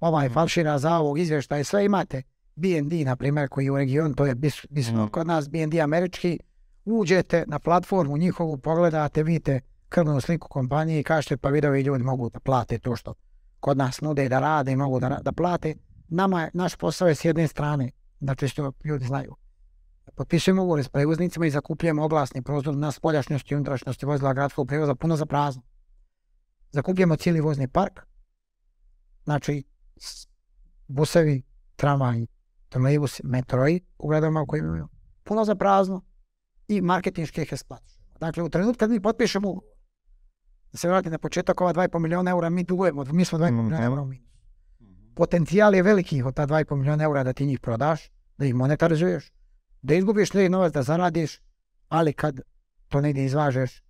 ovaj Mhm. falšira za ovog izvještaja, sve imate. BND, na primjer, koji je u regionu, to je bis, bis, Mhm. kod nas BND američki, uđete na platformu njihovu, pogledate, vidite krvnu sliku kompanije i kažete pa vidovi ljudi mogu da plate to što kod nas nude da rade i mogu da, da plate. Nama je, naš posao je s jedne strane, znači što ljudi znaju. Potpisujemo ugovore s prevoznicima i zakupljujemo oglasni prostor na spoljašnjosti i unutrašnjosti vozila gradskog prevoza puno za prazno. Zakupljujemo cijeli vozni park, znači busevi, tramvaji, trolejbusi, metroji u gradovima u kojima puno za prazno i marketinški ih eksploatišemo. Dakle, u trenutku kad mi potpišemo da se vratim na početak, ova 2,5 milijuna eura mi dugujemo, mi smo 2,5 milijuna Mhm. eura u minusu. Potencijal je veliki od ta 2,5 milijuna eura da ti njih prodaš, da ih monetarizuješ, da izgubiš neki novac, da zaradiš, ali kad to negdje izvažeš,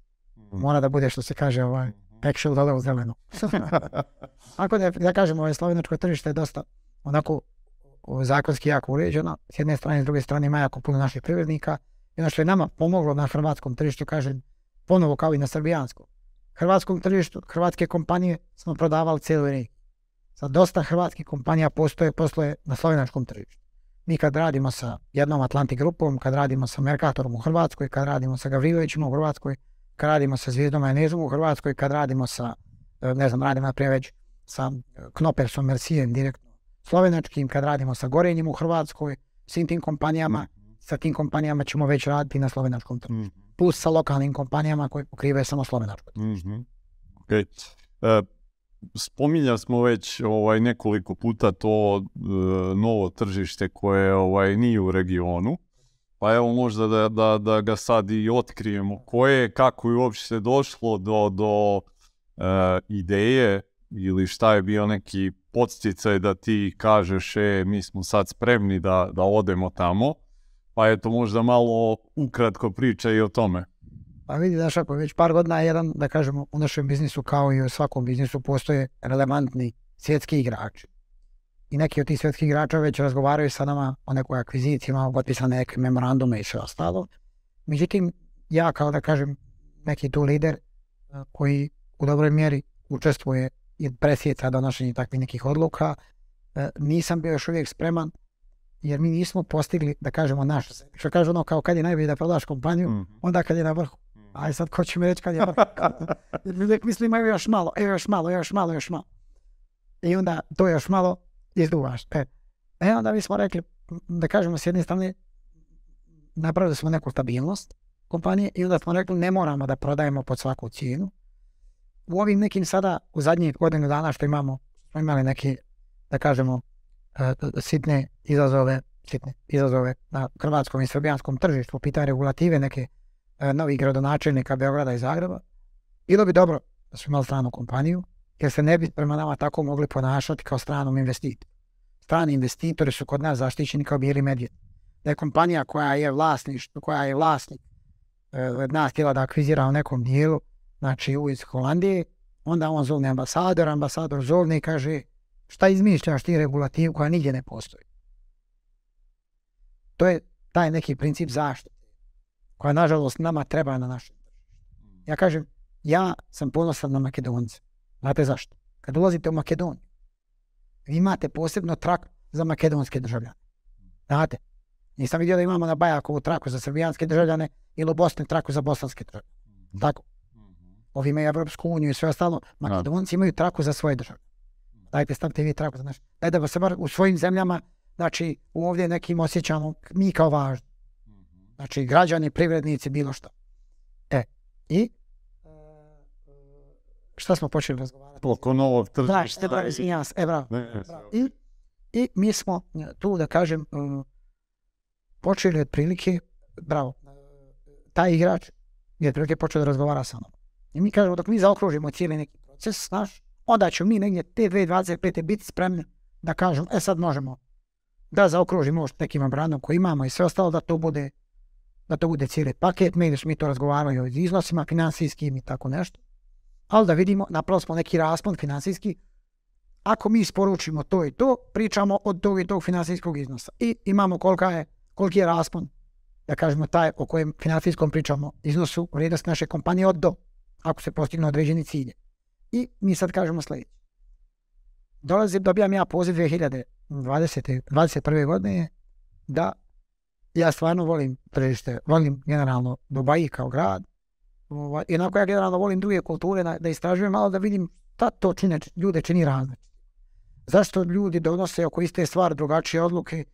mora da bude što se kaže ovaj, pekšil dole u zelenu. Ako da, da kažemo, ovaj slovenačko tržište je dosta onako zakonski jako uređeno. S jedne strane, s druge strane ima jako puno naših privrednika. I ono što je nama pomoglo na hrvatskom tržištu, kažem, ponovo kao i na srbijanskom. Hrvatskom tržištu, hrvatske kompanije smo prodavali cijelu regiju. Sad dosta hrvatskih kompanija postoje, posloje na slovenačkom tržištu. Mi kad radimo sa jednom Atlantic grupom, kad radimo sa Mercatorom u Hrvatskoj, kad radimo sa Gavrilovićem u Hrvatskoj, kad radimo sa Zvijezdom Majonezom u Hrvatskoj, kad radimo sa, e, ne znam, radimo naprijed već sa e, Knopersom, Mercijem direktno slovenačkim, kad radimo sa Gorenjem u Hrvatskoj, svim tim kompanijama, sa tim kompanijama ćemo već raditi na slovenačkom tržištu. Plus sa lokalnim kompanijama koje pokrivaju samo slovenačko tržište. Mhm. Ok. E, spominjali smo već ovaj, nekoliko puta to e, novo tržište koje ovaj, nije u regionu. Pa evo možda da, da, da ga sad i otkrijemo. Koje, kako je uopće došlo do, do e, ideje ili šta je bio neki podsticaj da ti kažeš e, mi smo sad spremni da, da odemo tamo. Pa eto možda malo ukratko priča i o tome. Pa vidi, znaš, ako već par godina je jedan, da kažemo, u našem biznisu kao i u svakom biznisu postoje relevantni svjetski igrači. I neki od tih svjetskih igrača već razgovaraju sa nama o nekoj akviziciji, imamo potpisane neke memorandume i sve ostalo. Međutim, ja kao da kažem neki tu lider koji u dobroj mjeri učestvuje i presjeca donošenje takvih nekih odluka, nisam bio još uvijek spreman jer mi nismo postigli, da kažemo, naš, što kaže ono kao kad je najbolje da prodaš kompaniju, Mhm. onda kad je na vrhu. Aj sad ko će mi reći kad je? Jer uvijek mislim evo još malo, evo još malo, još malo, još malo. I onda to još malo izduvaš. E, e onda mi smo rekli, da kažemo s jedne strane, napravili smo neku stabilnost kompanije i onda smo rekli ne moramo da prodajemo pod svaku cijenu. U ovim nekim sada, u zadnjih godinu dana što imamo, smo imali neke, da kažemo, e, sitne izazove, sitne izazove na hrvatskom i srbijanskom tržištu, po pitanju regulative neke novih gradonačelnika Beograda i Zagreba. Bilo bi dobro da smo imali stranu kompaniju, jer se ne bi prema nama tako mogli ponašati kao stranom investitoru. Strani investitori su kod nas zaštićeni kao bijeli medvjed. Da je kompanija koja je vlasništvo, koja je vlasnik e, od nas htjela da akvizira u nekom dijelu, znači u iz Holandije, onda on zovne ambasador, ambasador zovne i kaže šta izmišljaš ti regulativu koja nigdje ne postoji. To je taj neki princip zaštite, koja nažalost nama treba na našem Ja kažem, ja sam ponosan na Makedonce. Znate zašto? Kad ulazite u Makedoniju, vi imate posebno trak za makedonske državljane. Znate? Nisam vidio da imamo na Bajakovu traku za srbijanske državljane ili u Bosni traku za bosanske državljane. Tako. Ovi imaju Evropsku uniju i sve ostalo. Makedonci imaju traku za svoje države. Dajte stavite vi traku za naše. Dajte da se bar u svojim zemljama, znači ovdje nekim osjećamo mi kao važni. Znači građani, privrednici, bilo što. E, i šta smo počeli razgovarati? Oko novog tržišta. Da, e, bravo. I, I mi smo tu, da kažem, e, počeli otprilike, bravo, taj igrač je otprilike počeo da razgovara sa mnom. I mi kažemo, dok mi zaokružimo cijeli neki proces, znaš, onda ćemo mi negdje te 2025. biti spremni da kažemo, e sad možemo da zaokružimo nekim brandom koji imamo i sve ostalo da to bude da to bude cijeli paket, mi mi to razgovarali o iznosima financijskim i tako nešto. Ali da vidimo, napravili smo neki raspon financijski. Ako mi isporučimo to i to, pričamo od tog i tog financijskog iznosa. I imamo kolika je, koliki je raspon, da kažemo taj o kojem financijskom pričamo, iznosu vrijednosti naše kompanije od do ako se postigne određeni cilje. I mi sad kažemo sljedeće. Dolazim, dobijam ja poziv 2020. 21. godine da ja stvarno volim tržište, volim generalno Dubai kao grad. Ovaj, jednako ja generalno volim druge kulture da istražujem malo da vidim šta to čine, ljude čini različite. Zašto ljudi donose oko iste stvari drugačije odluke?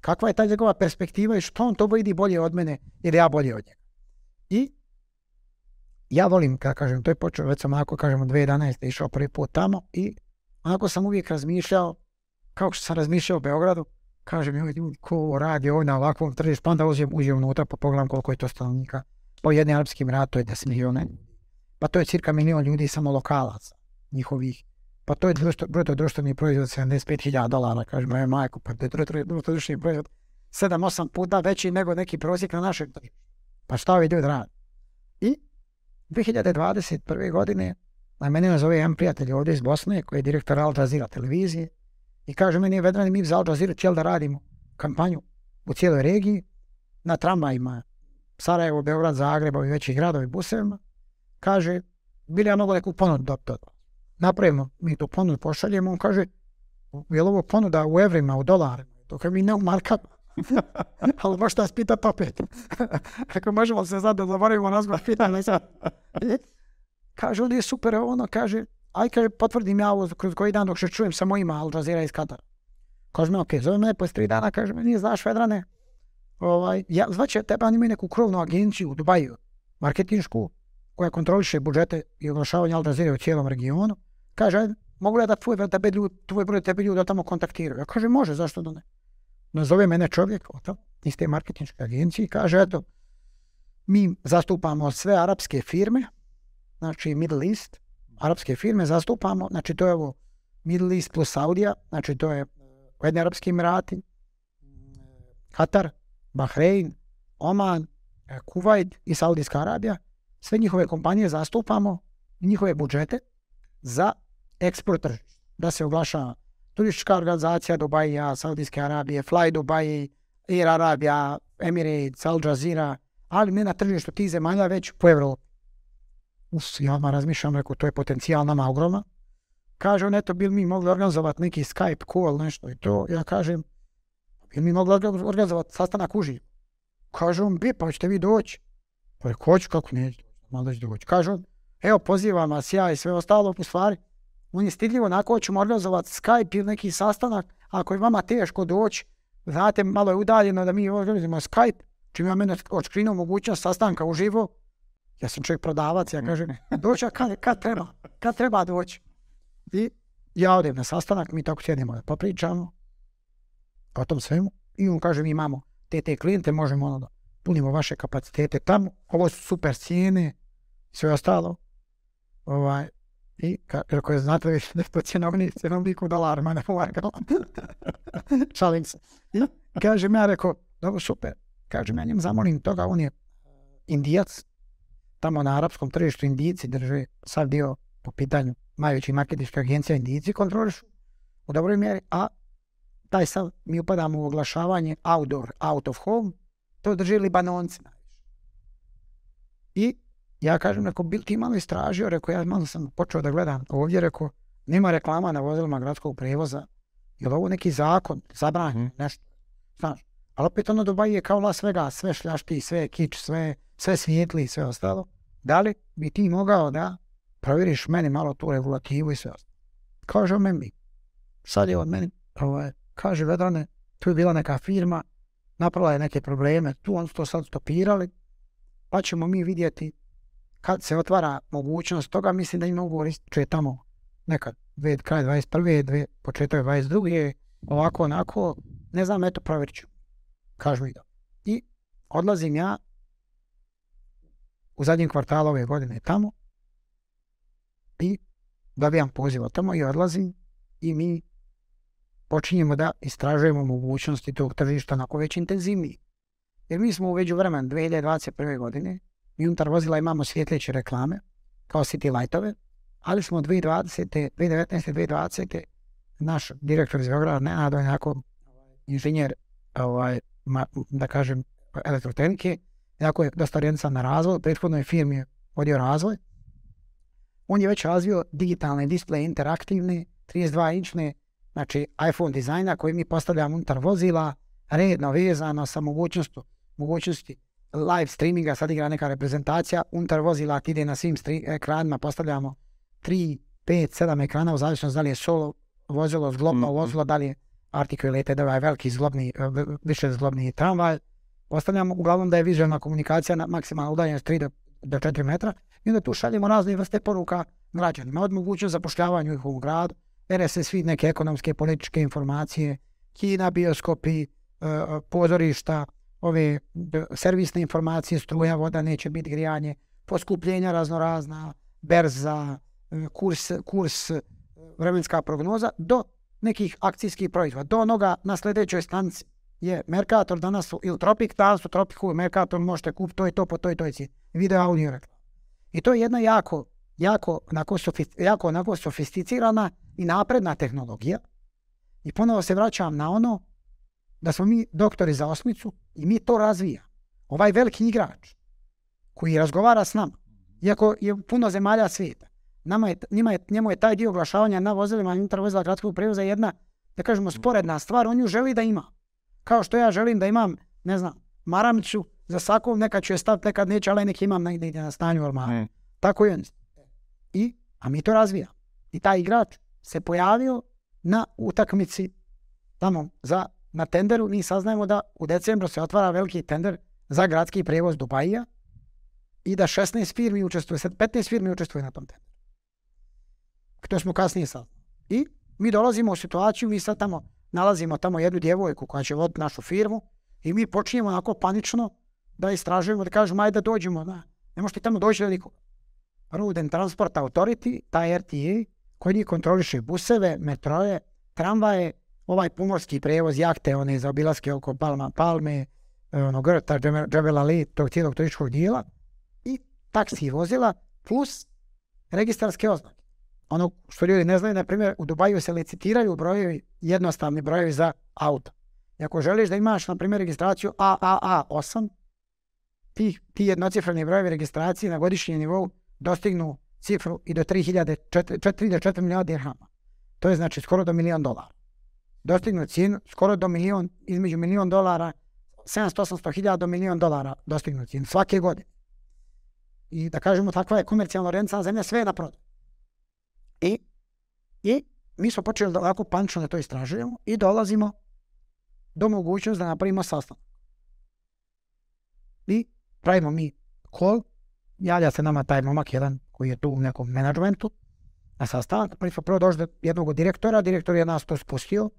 Kakva je ta njegova perspektiva i što on to vidi bolje od mene ili ja bolje od njega? I ja volim, kada kažem, to je počeo, već sam onako, kažem, 2011. išao prvi put tamo i onako sam uvijek razmišljao, kao što sam razmišljao u Beogradu, kažem, joj, ljudi, ko radi ovdje na ovakvom tržištu, pa onda uđem, uđem unutra, pa pogledam koliko je to stanovnika. Po jedni arapskim ratu je 10 milijuna. Pa to je cirka milijon ljudi samo lokalaca, njihovih. Pa to je bruto društveni proizvod 75.000 dolara, kažem, moja majko, pa to je bruto društveni proizvod 7-8 puta veći nego neki prosjek na našem tržištu. Pa šta ovi ljudi radi? I 2021. godine na mene me zove jedan prijatelj ovdje iz Bosne koji je direktor Al Jazeera televizije i kaže meni Vedrani mi za Al Jazeera cijel da radimo kampanju u cijeloj regiji na tramvajima Sarajevo, Beograd, Zagreb, i većih gradovi busevima. Kaže, bili ja mogu neku ponudu dobiti Napravimo, mi tu ponudu pošaljemo, on kaže, je li ovo ponuda u evrima, u dolarima? To kaže mi ne u markama. Ali možete nas pitati opet. Ako možemo se sad da zaboravimo nazvat pitanje. kaže, on je super, ono, kaže, aj kaže, potvrdim ja ovo kroz koji dan dok se čujem sa mojima Al Jazeera iz Katara. Kaže me, ok, zove me posle tri dana, kaže me, nije znaš Vedrane, ovaj, ja, zvaće tebe, imaju neku krovnu agenciju u Dubaju, marketinšku, koja kontroliše budžete i oglašavanje Al Jazeera u cijelom regionu. Kaže, mogu li da tvoj, tebe ljudi, tvoj broj tebe ljudi tamo kontaktiraju? Ja kaže, može, zašto da ne? nazove mene čovjek iz te marketinške agencije kaže, eto, mi zastupamo sve arapske firme, znači Middle East, arapske firme zastupamo, znači to je ovo Middle East plus Saudija, znači to je Ujedni Arapski Emirati, Katar, Bahrein, Oman, Kuwait i Saudijska Arabija. Sve njihove kompanije zastupamo njihove budžete za eksport Da se oglašava turistička organizacija Dubaija, Saudijske Arabije, Fly Dubai, Air Arabija, Emirates, Al Jazeera, ali ne na tržištu tih zemalja, već po Evropi. Ja odmah razmišljam, rekao, to je potencijal nama ogromna. Kaže on, eto, bi mi mogli organizovati neki Skype call, nešto i to. Ja kažem, bi mi mogli organizovati sastanak uživo? Kaže on, bi, pa ćete vi doći. Pa je, hoću, kako neću, malo doći. Kaže on, evo, pozivam vas ja i sve ostalo, u stvari, on je stidljivo, onako ćemo organizovati Skype ili neki sastanak, ako je vama teško doći, znate, malo je udaljeno da mi organizujemo Skype, čim ja mene odškrinu mogućnost sastanka uživo, ja sam čovjek prodavac, ja kažem, doći kad, kad treba, kad treba doći. I ja odem na sastanak, mi tako sjedimo da popričamo o tom svemu i on kaže, mi imamo te te klijente, možemo ono da punimo vaše kapacitete tamo, ovo su super cijene, sve ostalo. Ovaj, i kako je znate više da je to cjenovnik, cjenovnik u dolarima, ne u Šalim se. I kažem ja rekao, dobro super. Kažem ja njem zamolim toga, on je indijac, tamo na arapskom tržištu indijici drže sad dio po pitanju najvećih marketičkih agencija indijici kontrolišu u dobroj mjeri, a taj sav, mi upadamo u oglašavanje outdoor, out of home, to drži Libanonci. I ja kažem, rekao, bil ti malo istražio, rekao, ja malo sam počeo da gledam ovdje, rekao, nema reklama na vozilima gradskog prevoza, je li ovo neki zakon, zabranjen, Mhm. nešto, znaš. Ali opet ono Dubai je kao Las Vegas, sve šljašti, sve kič, sve, sve svijetli i sve ostalo. Da li bi ti mogao da provjeriš meni malo tu regulativu i sve ostalo? Kaže on meni, sad je on meni, ovaj, kaže Vedrane, tu je bila neka firma, napravila je neke probleme, tu oni su to sad stopirali, pa ćemo mi vidjeti kad se otvara mogućnost toga, mislim da ima ugovor ističe tamo nekad, dve, kraj 21. Dve, početak 22. ovako, onako, ne znam, eto, provjerit ću. Kažu mi da. I odlazim ja u zadnjem kvartalu ove godine tamo i dobijam poziv od tamo i odlazim i mi počinjemo da istražujemo mogućnosti tog tržišta onako već intenzivnije. Jer mi smo u veđu vremen 2021. godine, mi unutar vozila imamo svjetleće reklame, kao city lightove, ali smo 2020. 2019. 2020. naš direktor iz Beograda, Nenad, onako inženjer, ovaj, ma- da kažem, elektrotehnike, jako je dosta orijentan na razvoj, prethodno je firmi vodio razvoj. On je već razvio digitalne displeje interaktivne, 32-inčne, znači iPhone dizajna koji mi postavljamo unutar vozila, redno vezano sa mogućnosti, mogućnosti live streaminga, sad igra neka reprezentacija, unutar vozila ti ide na svim ekranima, postavljamo 3, 5, 7 ekrana, u zavisnosti da li je solo vozilo, zglobno Mhm. vozilo, da li je articulated, ovaj veliki zglobni, više zglobni tramvaj. Postavljamo uglavnom da je vizualna komunikacija na maksimalnu udaljenost 3 do, do 4 metra i onda tu šaljemo razne vrste poruka građanima, od mogućnost zapošljavanja u njihovom gradu, RSS feed, neke ekonomske, političke informacije, kina, bioskopi, e, pozorišta, ove servisne informacije, struja, voda, neće biti grijanje, poskupljenja raznorazna, berza, e, kurs, kurs, e, vremenska prognoza, do nekih akcijskih proizvoda, do onoga na sljedećoj stanci je Mercator danas su, ili Tropik, danas su Tropiku, Mercator možete kupiti to i to po toj i toj cijeni. Video audio reklama. I to je jedna jako, jako, onako, jako onako sofisticirana i napredna tehnologija. I ponovo se vraćam na ono da smo mi doktori za osmicu i mi to razvija. Ovaj veliki igrač koji razgovara s nama, iako je puno zemalja svijeta, nama je, njima je, njemu je taj dio oglašavanja na vozilima i unutar vozila gradskog prijevoza jedna, da kažemo, sporedna stvar, on ju želi da ima. Kao što ja želim da imam, ne znam, maramicu za svakom, nekad ću je staviti, nekad neću, ali nek imam negdje na stanju ormara. Mm. Tako on. I, a mi to razvija. I taj igrač se pojavio na utakmici tamo za, na tenderu. Mi saznajemo da u decembru se otvara veliki tender za gradski prijevoz Dubaija i da 16 firmi učestvuje, sad 15 firmi učestvuje na tom tenderu. To smo kasnije saznali. I mi dolazimo u situaciju, mi sad tamo nalazimo tamo jednu djevojku koja će voditi našu firmu i mi počinjemo onako panično da istražujemo, da kažemo ajde da dođemo, da, ne možete tamo doći do nikoga. And Transport Authority, taj RTA, koji kontroliše buseve, metroje, tramvaje, ovaj pomorski prevoz, jahte, one za obilaske oko Palma, Palme, ono Grta, Džebel Ali, tog cijelog turističkog dijela, i taksi vozila, plus registarske oznake. Ono što ljudi ne znaju, na primjer, u Dubaju se licitiraju brojevi, jednostavni brojevi za auto. I ako želiš da imaš, na primjer, registraciju AAA8, ti, ti jednocifreni brojevi registracije na godišnjem nivou dostignu cifru i do 3000, 4, 4 do 4 milijuna dirhama. To je znači skoro do milijon dolara. Dostignu cijenu skoro do milijon, između milijon dolara, 700-800 hiljada do milijon dolara dostignu cijenu svake godine. I da kažemo, takva je komercijalno orijentisana zemlja, sve je na prodaju. I, I mi smo počeli da ovako panično da to istražujemo i dolazimo do mogućnosti da napravimo sastanak. I pravimo mi call, javlja se nama taj momak jedan koji je tu u nekom menadžmentu na sastanak. Prvi smo prvo došli do jednog direktora, direktor je nas to spustio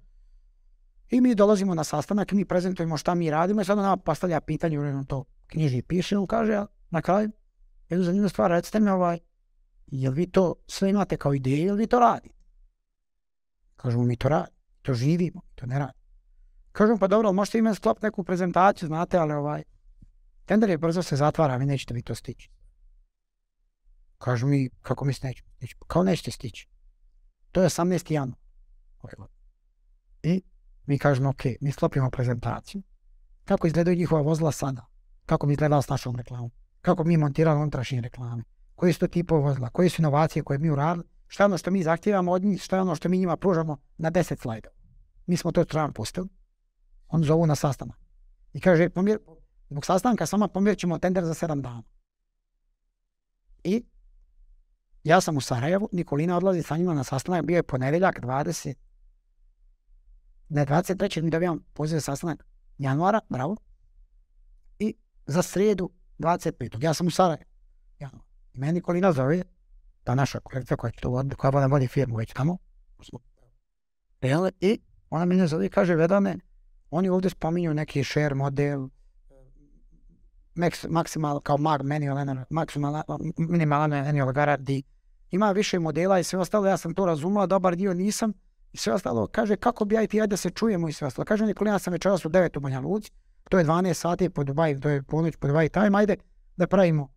i mi dolazimo na sastanak, mi prezentujemo šta mi radimo i sad on nama postavlja pitanje, uredno to knjiži piše, on kaže, na kraju, jednu zanimljivu stvar, recite mi ovaj, jel vi to sve imate kao ideju, jel vi to radite? Kažemo, mi to radimo, to živimo, to ne radimo. Kažemo, pa dobro, možete vi meni sklopiti neku prezentaciju, znate, ali ovaj, tender je brzo se zatvara, vi nećete vi to stići. Kažu mi, kako mi se nećemo stići? Kao nećete stići. To je 18. januar. I Mi kažemo, ok, mi sklopimo prezentaciju. Kako izgledaju njihova vozila sada? Kako bi izgledala s našom reklamom? Kako mi montirali unutrašnje reklame? Koji su to tipove vozila? Koje su inovacije koje mi uradili? Šta je ono što mi zahtijevamo od njih? Šta je ono što mi njima pružamo na 10 slajdova? Mi smo to stran pustili. On zovu na sastanak. I kaže, pomjer, zbog sastanka sama pomjerit ćemo tender za 7 dana. I ja sam u Sarajevu, Nikolina odlazi sa njima na sastanak, bio je ponedjeljak 20, ne 23. mi dobijam poziv za sastanak januara, bravo, i za srijedu 25. Ja sam u Sarajevu. I meni Nikolina zove, ta naša kolegica koja će to voditi, koja vodi vodi firmu već tamo, i ona mene zove i kaže, Vedane, oni ovdje spominju neki share model, maksimal, kao mag manual, maksimal, minimalan annual guarantee, ima više modela i sve ostalo, ja sam to razumela, dobar dio nisam, i sve ostalo, kaže, kako bi IT, ajde da se čujemo i sve ostalo. Kaže, Nikolina, sam večeras u 9 u Banja Luci, to je 12 sati po Dubai, to je ponoć po Dubai time, ajde da pravimo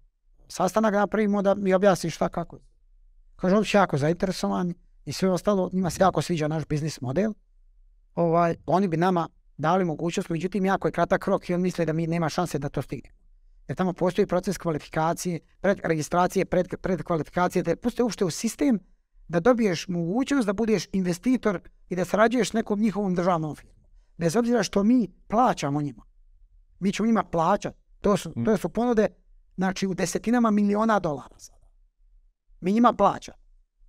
sastanak, da napravimo da mi objasniš šta kako. Kaže, oni su jako zainteresovani i sve ostalo, njima se jako sviđa naš biznis model. Ovaj, oni bi nama dali mogućnost, međutim, jako je kratak rok i on misle da mi nema šanse da to stigne. Jer tamo postoji proces kvalifikacije, pred registracije, pred, pred kvalifikacije, te postoji uopšte u sistem da dobiješ mogućnost da budeš investitor i da sarađuješ s nekom njihovom državnom firmom. Bez obzira što mi plaćamo njima. Mi ćemo njima plaćati. To su, to su ponude znači, u desetinama miliona dolara Mi njima plaća.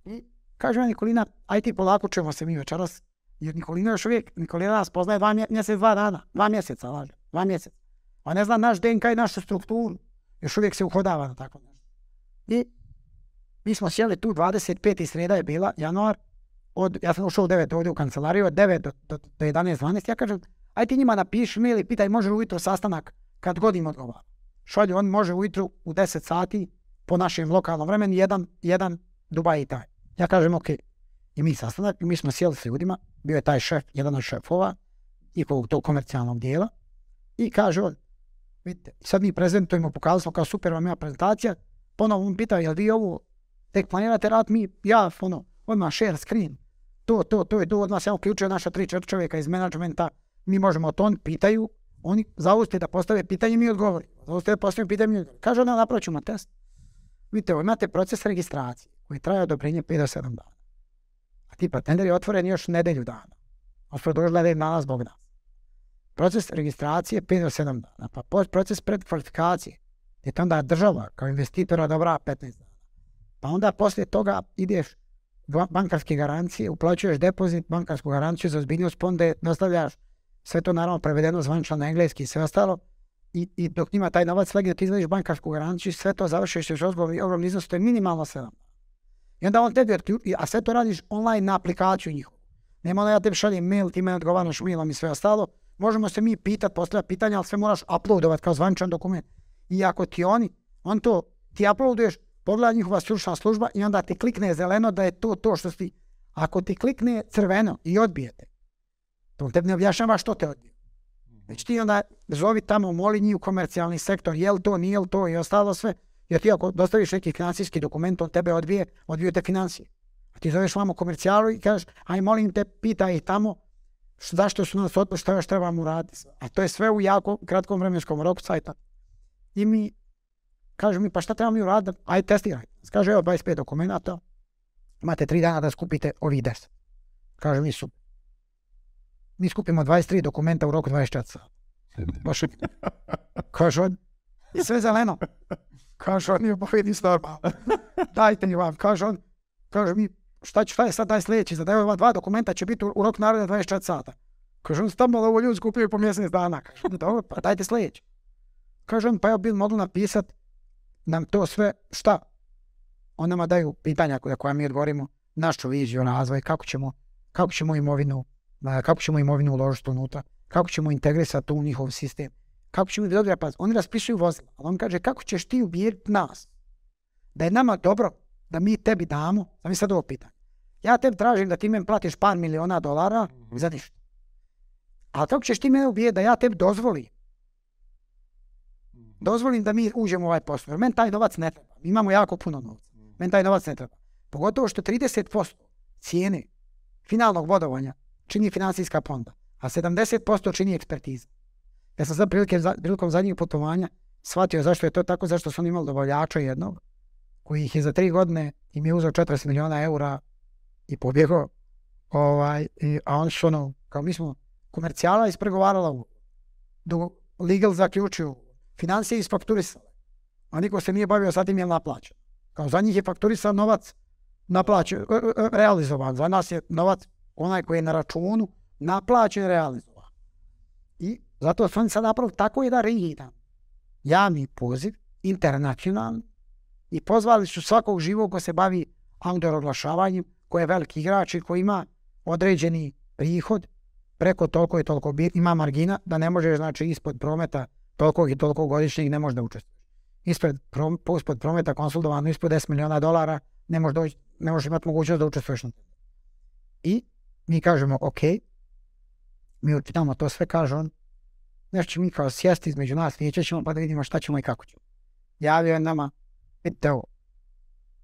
I kaže Nikolina, aj ti polako ćemo se mi večeras. Jer Nikolina još uvijek, Nikolina nas poznaje dva mjesec, dva dana. Dva mjeseca, laže. Dva mjeseca. On ne zna naš DNK i našu strukturu. Još uvijek se uhodava na tako nešto. I mi smo sjeli tu 25. sreda je bila, januar, od, ja sam ušao u 9 ovdje u kancelariju, od 9 do, do, do 11, 12, ja kažem, aj ti njima napiši mail i pitaj može li ujutro sastanak kad god im odgovara. Šalju, on može ujutro u 10 sati po našem lokalnom vremenu, jedan, jedan Dubai i taj. Ja kažem, ok, i mi sastanak, mi smo sjeli s ljudima, bio je taj šef, jedan od šefova, i tog komercijalnog dijela, i kaže on, vidite, sad mi prezentujemo, pokazali smo kao super vam prezentacija, ponovo on pita, jel vi ovo tek planirate rad, mi, ja, ono, odmah share screen, to, to, to je to, odmah se uključio naša tri, četiri čovjeka iz menadžmenta, mi možemo to, oni pitaju, oni zauste da postave pitanje, mi odgovori. Zauste da postave pitanje, mi odgovori. Kaže ona, napravit ćemo test. Vidite, imate proces registracije koji traje odobrenje 5 do 7 dana. A ti patender je otvoren još nedelju dana. Gospod došla je dana zbog nas. Proces registracije 5 do 7 dana. Pa proces predkvalifikacije je to onda država kao investitora dobra 15 dana. Pa onda poslije toga ideš bankarske garancije, uplaćuješ depozit, bankarsku garanciju za ozbiljnost ponde, nastavljaš sve to naravno prevedeno zvančno na engleski i sve ostalo. I, i dok njima taj novac legne, ti izvadiš bankarsku garanciju, sve to završiš još ozbiljno ogromni iznos, to je minimalno 7. I onda on tebi, a sve to radiš online na aplikaciju njihovu. Nema da ja tebi šaljem mail, ti me odgovaraš mailom i sve ostalo. Možemo se mi pitati, postavljati pitanja, ali sve moraš uploadovat kao zvančan dokument. I ako ti oni, on to, ti uploaduješ, pogleda njihova stručna služba i onda ti klikne zeleno da je to to što si... Ako ti klikne crveno i odbijete, to tebi ne objašnjava što te odbije. Već ti onda zovi tamo, moli njih u komercijalni sektor, jel to, nije to i ostalo sve. Jer ti ako dostaviš neki financijski dokument, on tebe odbije, odbije te financije. A ti zoveš vamo komercijalu i kažeš, aj molim te, pitaj tamo zašto su nas otpustili, što još trebamo uraditi. A to je sve u jako kratkom vremenskom roku sajta. I mi Kaže mi, pa šta trebamo mi uraditi? Ajde testiraj. Kaže, evo 25 dokumenta, imate 3 dana da skupite ovi 10. Kaže mi, super. Mi skupimo 23 dokumenta u roku 24 sata. Baš Kaže on, i sve zeleno. Kaže on, nije povedi normalno. Dajte mi vam, kaže on, kaže mi, šta, ću, šta je sad daj sljedeći, za ova dva dokumenta će biti u, roku naroda 24 sata. Kaže on, stavno ovo ljudi skupio po mjesec dana. Kaže, dobro, pa dajte sljedeći. Kaže on, pa ja bi mogli napisati nam to sve, šta? On nama daju pitanja koja, koja mi odgovorimo, našu viziju razvoj, kako ćemo, kako ćemo imovinu, kako ćemo imovinu uložiti unutra, kako ćemo integrisati u njihov sistem, kako ćemo, dobro, pa oni raspisuju vozila, ali on kaže, kako ćeš ti ubijeti nas? Da je nama dobro, da mi tebi damo, da mi sad ovo pitanje. Ja tebi tražim da ti meni platiš par miliona dolara mm za ništa. Ali kako ćeš ti mene ubijeti da ja tebi dozvolim dozvolim da mi uđemo u ovaj posao. Jer meni taj novac ne treba. Mi imamo jako puno novca. Meni taj novac ne treba. Pogotovo što 30% cijene finalnog vodovanja čini financijska ponda. a 70% čini ekspertiza. Ja sam sad prilike, prilikom zadnjih putovanja shvatio zašto je to tako, zašto su oni imali dobavljača jednog, koji ih je za tri godine im je uzeo 40 miliona eura i pobjegao, ovaj, i, a oni su ono, kao mi smo komercijala ispregovarala, legal zaključio, financije isfakturisale, a niko se nije bavio sa tim je naplaćen. Kao za njih je fakturisan novac naplaćen, e, e, realizovan, za nas je novac onaj koji je na računu naplaćen realizovan. I zato su oni sad napravili tako jedan rigidan javni poziv, internacionalni, i pozvali su svakog živog ko se bavi outdoor oglašavanjem, koji je veliki igrač i koji ima određeni prihod, preko toliko i toliko ima margina, da ne može, znači, ispod prometa toliko i toliko godišnjeg ne može da učestvuje. Ispod, prom, ispod prometa konsultovano ispod 10 miliona dolara ne može, doći, ne može imati mogućnost da učestvuješ na I mi kažemo, ok, mi učitamo to sve, kaže on, nešto ćemo mi kao sjesti između nas, vidjet ćemo pa da vidimo šta ćemo i kako ćemo. Javio je nama, vidite ovo,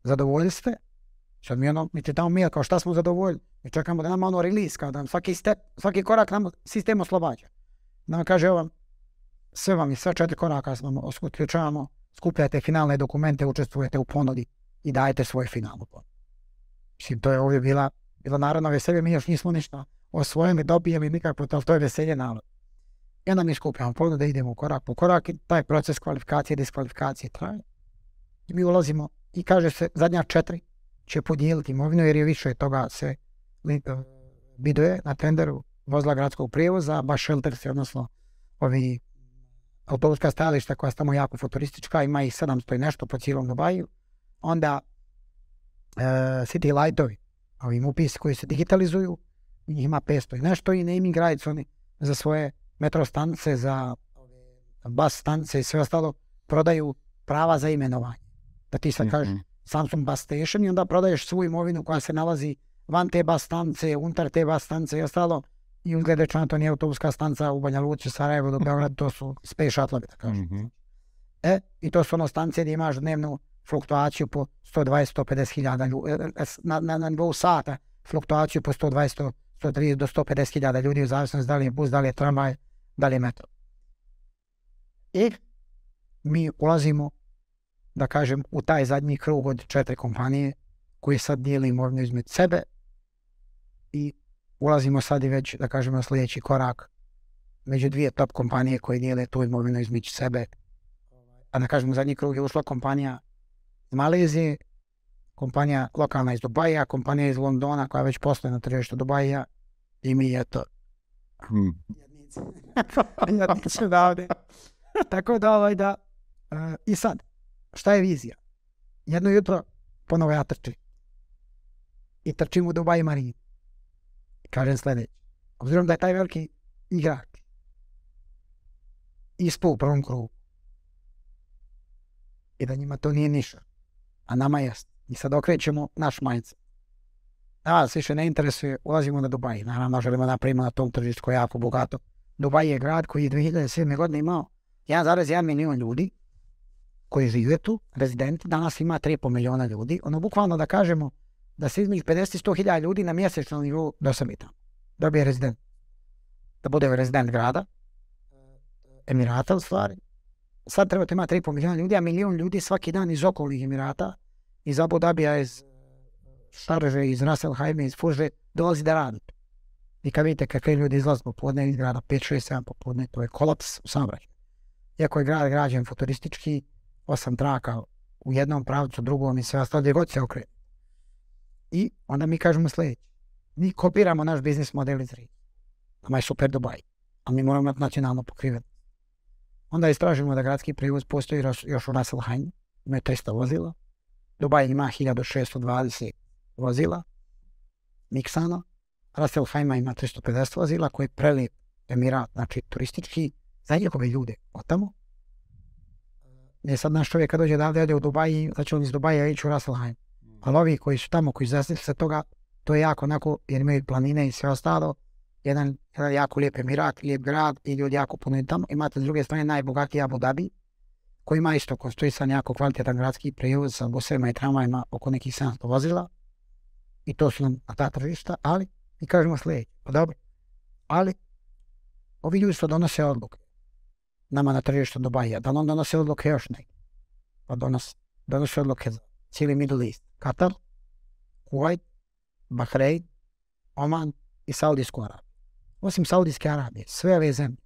zadovoljili ste? Sad mi ono, mi ti damo mail kao šta smo zadovoljili. Mi čekamo da nam ono release, kao da nam svaki, step, svaki korak nam sistem oslobađa. Nam kaže, evo, sve vam je, sve četiri koraka smo uključavamo, skupljate finalne dokumente, učestvujete u ponudi i dajete svoj finalnu ponudu. Mislim, to je ovdje bila, bila narodna veselje, mi još nismo ništa osvojili, dobijeli nikakvo, ali to je veselje narod. I onda mi skupljamo ponude, idemo korak po korak i taj proces kvalifikacije i diskvalifikacije traje. I mi ulazimo i kaže se zadnja četiri će podijeliti imovinu jer je više toga se biduje na tenderu vozila gradskog prijevoza, baš shelters, odnosno ovi autobuska stajališta koja je tamo jako futuristička, ima ih 700 i nešto po cijelom Dubaju. Onda e, City Lightovi, ovi upisi koji se digitalizuju, njih ima 500 i nešto i naming rights oni za svoje metro stanice, za bus stanice i sve ostalo prodaju prava za imenovanje. Da ti sad kažeš Samsung Bus Station i onda prodaješ svu imovinu koja se nalazi van te bus stanice, unutar te bus stanice i ostalo i uzglede to nije autobuska stanca u Banja Luci, Sarajevo do Beograda, to su space shuttle, da kažem. Mm-hmm. E, i to su ono stanice gdje imaš dnevnu fluktuaciju po 120-150 hiljada e, e, na, na, na nivou sata fluktuaciju po 120 130 do 150 hiljada ljudi u zavisnosti da li je bus, da li je tramvaj, da li je metro. I mi ulazimo, da kažem, u taj zadnji krug od četiri kompanije koji sad dijeli imovinu između sebe i ulazimo sad i već, da kažemo, sljedeći korak među dvije top kompanije koje dijele tu imovinu između sebe. A da kažemo, zadnji krug je ušla kompanija Malezije, kompanija lokalna iz Dubaja, kompanija iz Londona koja već postoje na tržištu Dubaja i mi je to. Hmm. Tako da, ovaj, da, uh, i sad, šta je vizija? Jedno jutro ponovo ja trčim. I trčim u Dubai Marinu kažem sljedeće. Obzirom da je taj veliki igrač ispao u prvom krugu i da njima to nije ništa, a nama jest. I sad okrećemo naš mindset. Nas više ne interesuje, ulazimo na Dubaj. Naravno, želimo napravimo na tom tržištu koje je jako bogato. Dubaj je grad koji je 2007. godine imao 1,1 milijun ljudi koji žive tu, rezidenti. Danas ima 3,5 miliona ljudi. Ono, bukvalno da kažemo, da se između 50 i 100 hiljada ljudi na mjesečnom nivou dosami tamo. Da bi rezident. Da bude rezident grada, Emirata u stvari. Sad trebate imati 3,5 milijuna ljudi, a milijun ljudi svaki dan iz okolnih Emirata, iz Abu Dhabija, iz Šarže, iz Ras Haime, iz Fuže, dolazi da radi. I kad vidite kakve ljudi izlaze popodne iz grada, 5, 6, 7 popodne, to je kolaps u saobraćaju. Iako je grad građen futuristički, osam traka u jednom pravcu, drugom i sve ostalo, gdje god se okrene. I onda mi kažemo sljedeće. Mi kopiramo naš biznis model iz Rigi. Nama je super Dubai. Ali mi moramo imati nacionalno pokriveno. Onda istražimo da gradski prijevoz postoji još u Rasselheim. Ima 300 vozila. Dubai ima 1620 vozila. Miksana. Rasselheima ima 350 vozila koji prelijep emirat, znači turistički, za njegove ljude od tamo. Ne sad naš čovjek kad dođe da ode u Dubai, znači on iz Dubaja ići u Rasselheim. Ali ovi koji su tamo, koji zasnili se toga, to je jako onako, jer imaju planine i sve ostalo, jedan, jedan jako lijep emirat, lijep grad i ljudi jako puno tamo. Imate s druge strane najbogatiji Abu Dhabi, koji ima isto konstruisan jako kvalitetan gradski prijevoz sa busevima i tramvajima oko nekih 700 vozila. I to su nam na ta tržišta, ali mi kažemo sljedeće, pa dobro, ali ovi ljudi što donose odluke nama na tržištu Dubaja, da on donose odluke još neki? Pa donose, donose odluke za cijeli Middle East. Katar, Kuwait, Bahrein, Oman i Saudijsku Arabiju. Osim Saudijske Arabije, sve ove zemlje.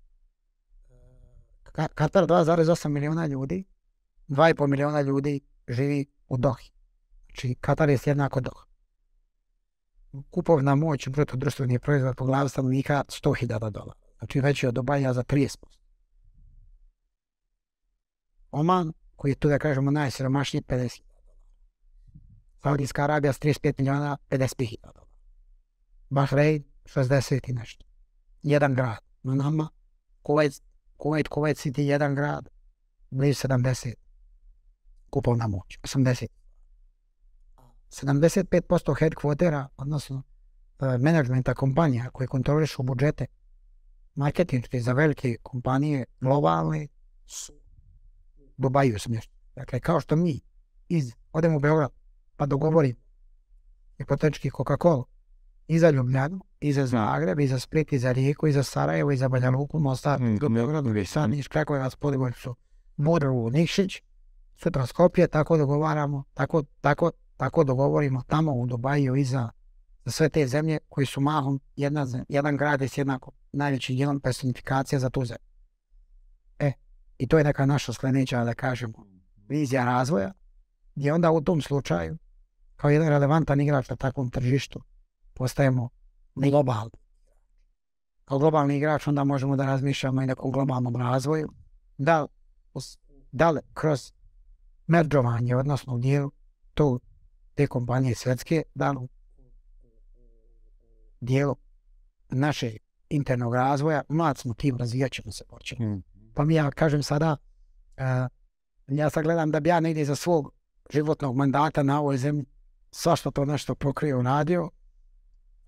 Ka- Katar 2,8 miliona ljudi, 2,5 miliona ljudi živi u Dohi. Znači, Katar je jednako Doha. Kupovna moć bruto društveni proizvod po glavi stanovnika 100.000 dolara. Znači veći od Dubaja za 30%. Oman, koji je tu da kažemo najsiromašniji, 50 Saudijska Arabija s 35 miliona, 55 dolara. Bahrein, 60 i nešto. Jedan grad. Na nama, Kuwait, Kuwait, Kuwait City, jedan grad, blizu 70. Kupovna moć, 80. 75% headquartera, odnosno e, menadžmenta kompanija koje kontrolišu budžete marketinške za velike kompanije globalne su u Dubaju smješteni. Dakle, kao što mi iz, odemo u Beograd pa dogovorim hipotetički Coca-Cola i za i za Zagreb, i za Split, i za Rijeku, i za Sarajevo, i za Banja Luku, Mostar, Mm, Beograd, i Sad, Niš, Krakovac, Podgoricu, Budru, Nikšić, sutra Skopje, tako dogovaramo, tako, tako, tako dogovorimo tamo u Dubaju i za, za sve te zemlje koji su mahom jedna, jedan grad je s jednako najvećim dijelom personifikacija za tu zemlju. E, i to je neka naša skleneća, da kažemo, vizija razvoja, gdje onda u tom slučaju, kao jedan relevantan igrač na takvom tržištu, postajemo globalni. Kao globalni igrač onda možemo da razmišljamo i nekom globalnom razvoju, da, da li kroz meržovanje, odnosno u dijelu to, te kompanije svjetske, da li u dijelu naše internog razvoja, mlad smo tim, razvijat ćemo se početi. Mm. Pa mi ja kažem sada, e, ja sad gledam da bi ja negdje za svog životnog mandata na ovoj zemlji svašta to nešto pokrio uradio,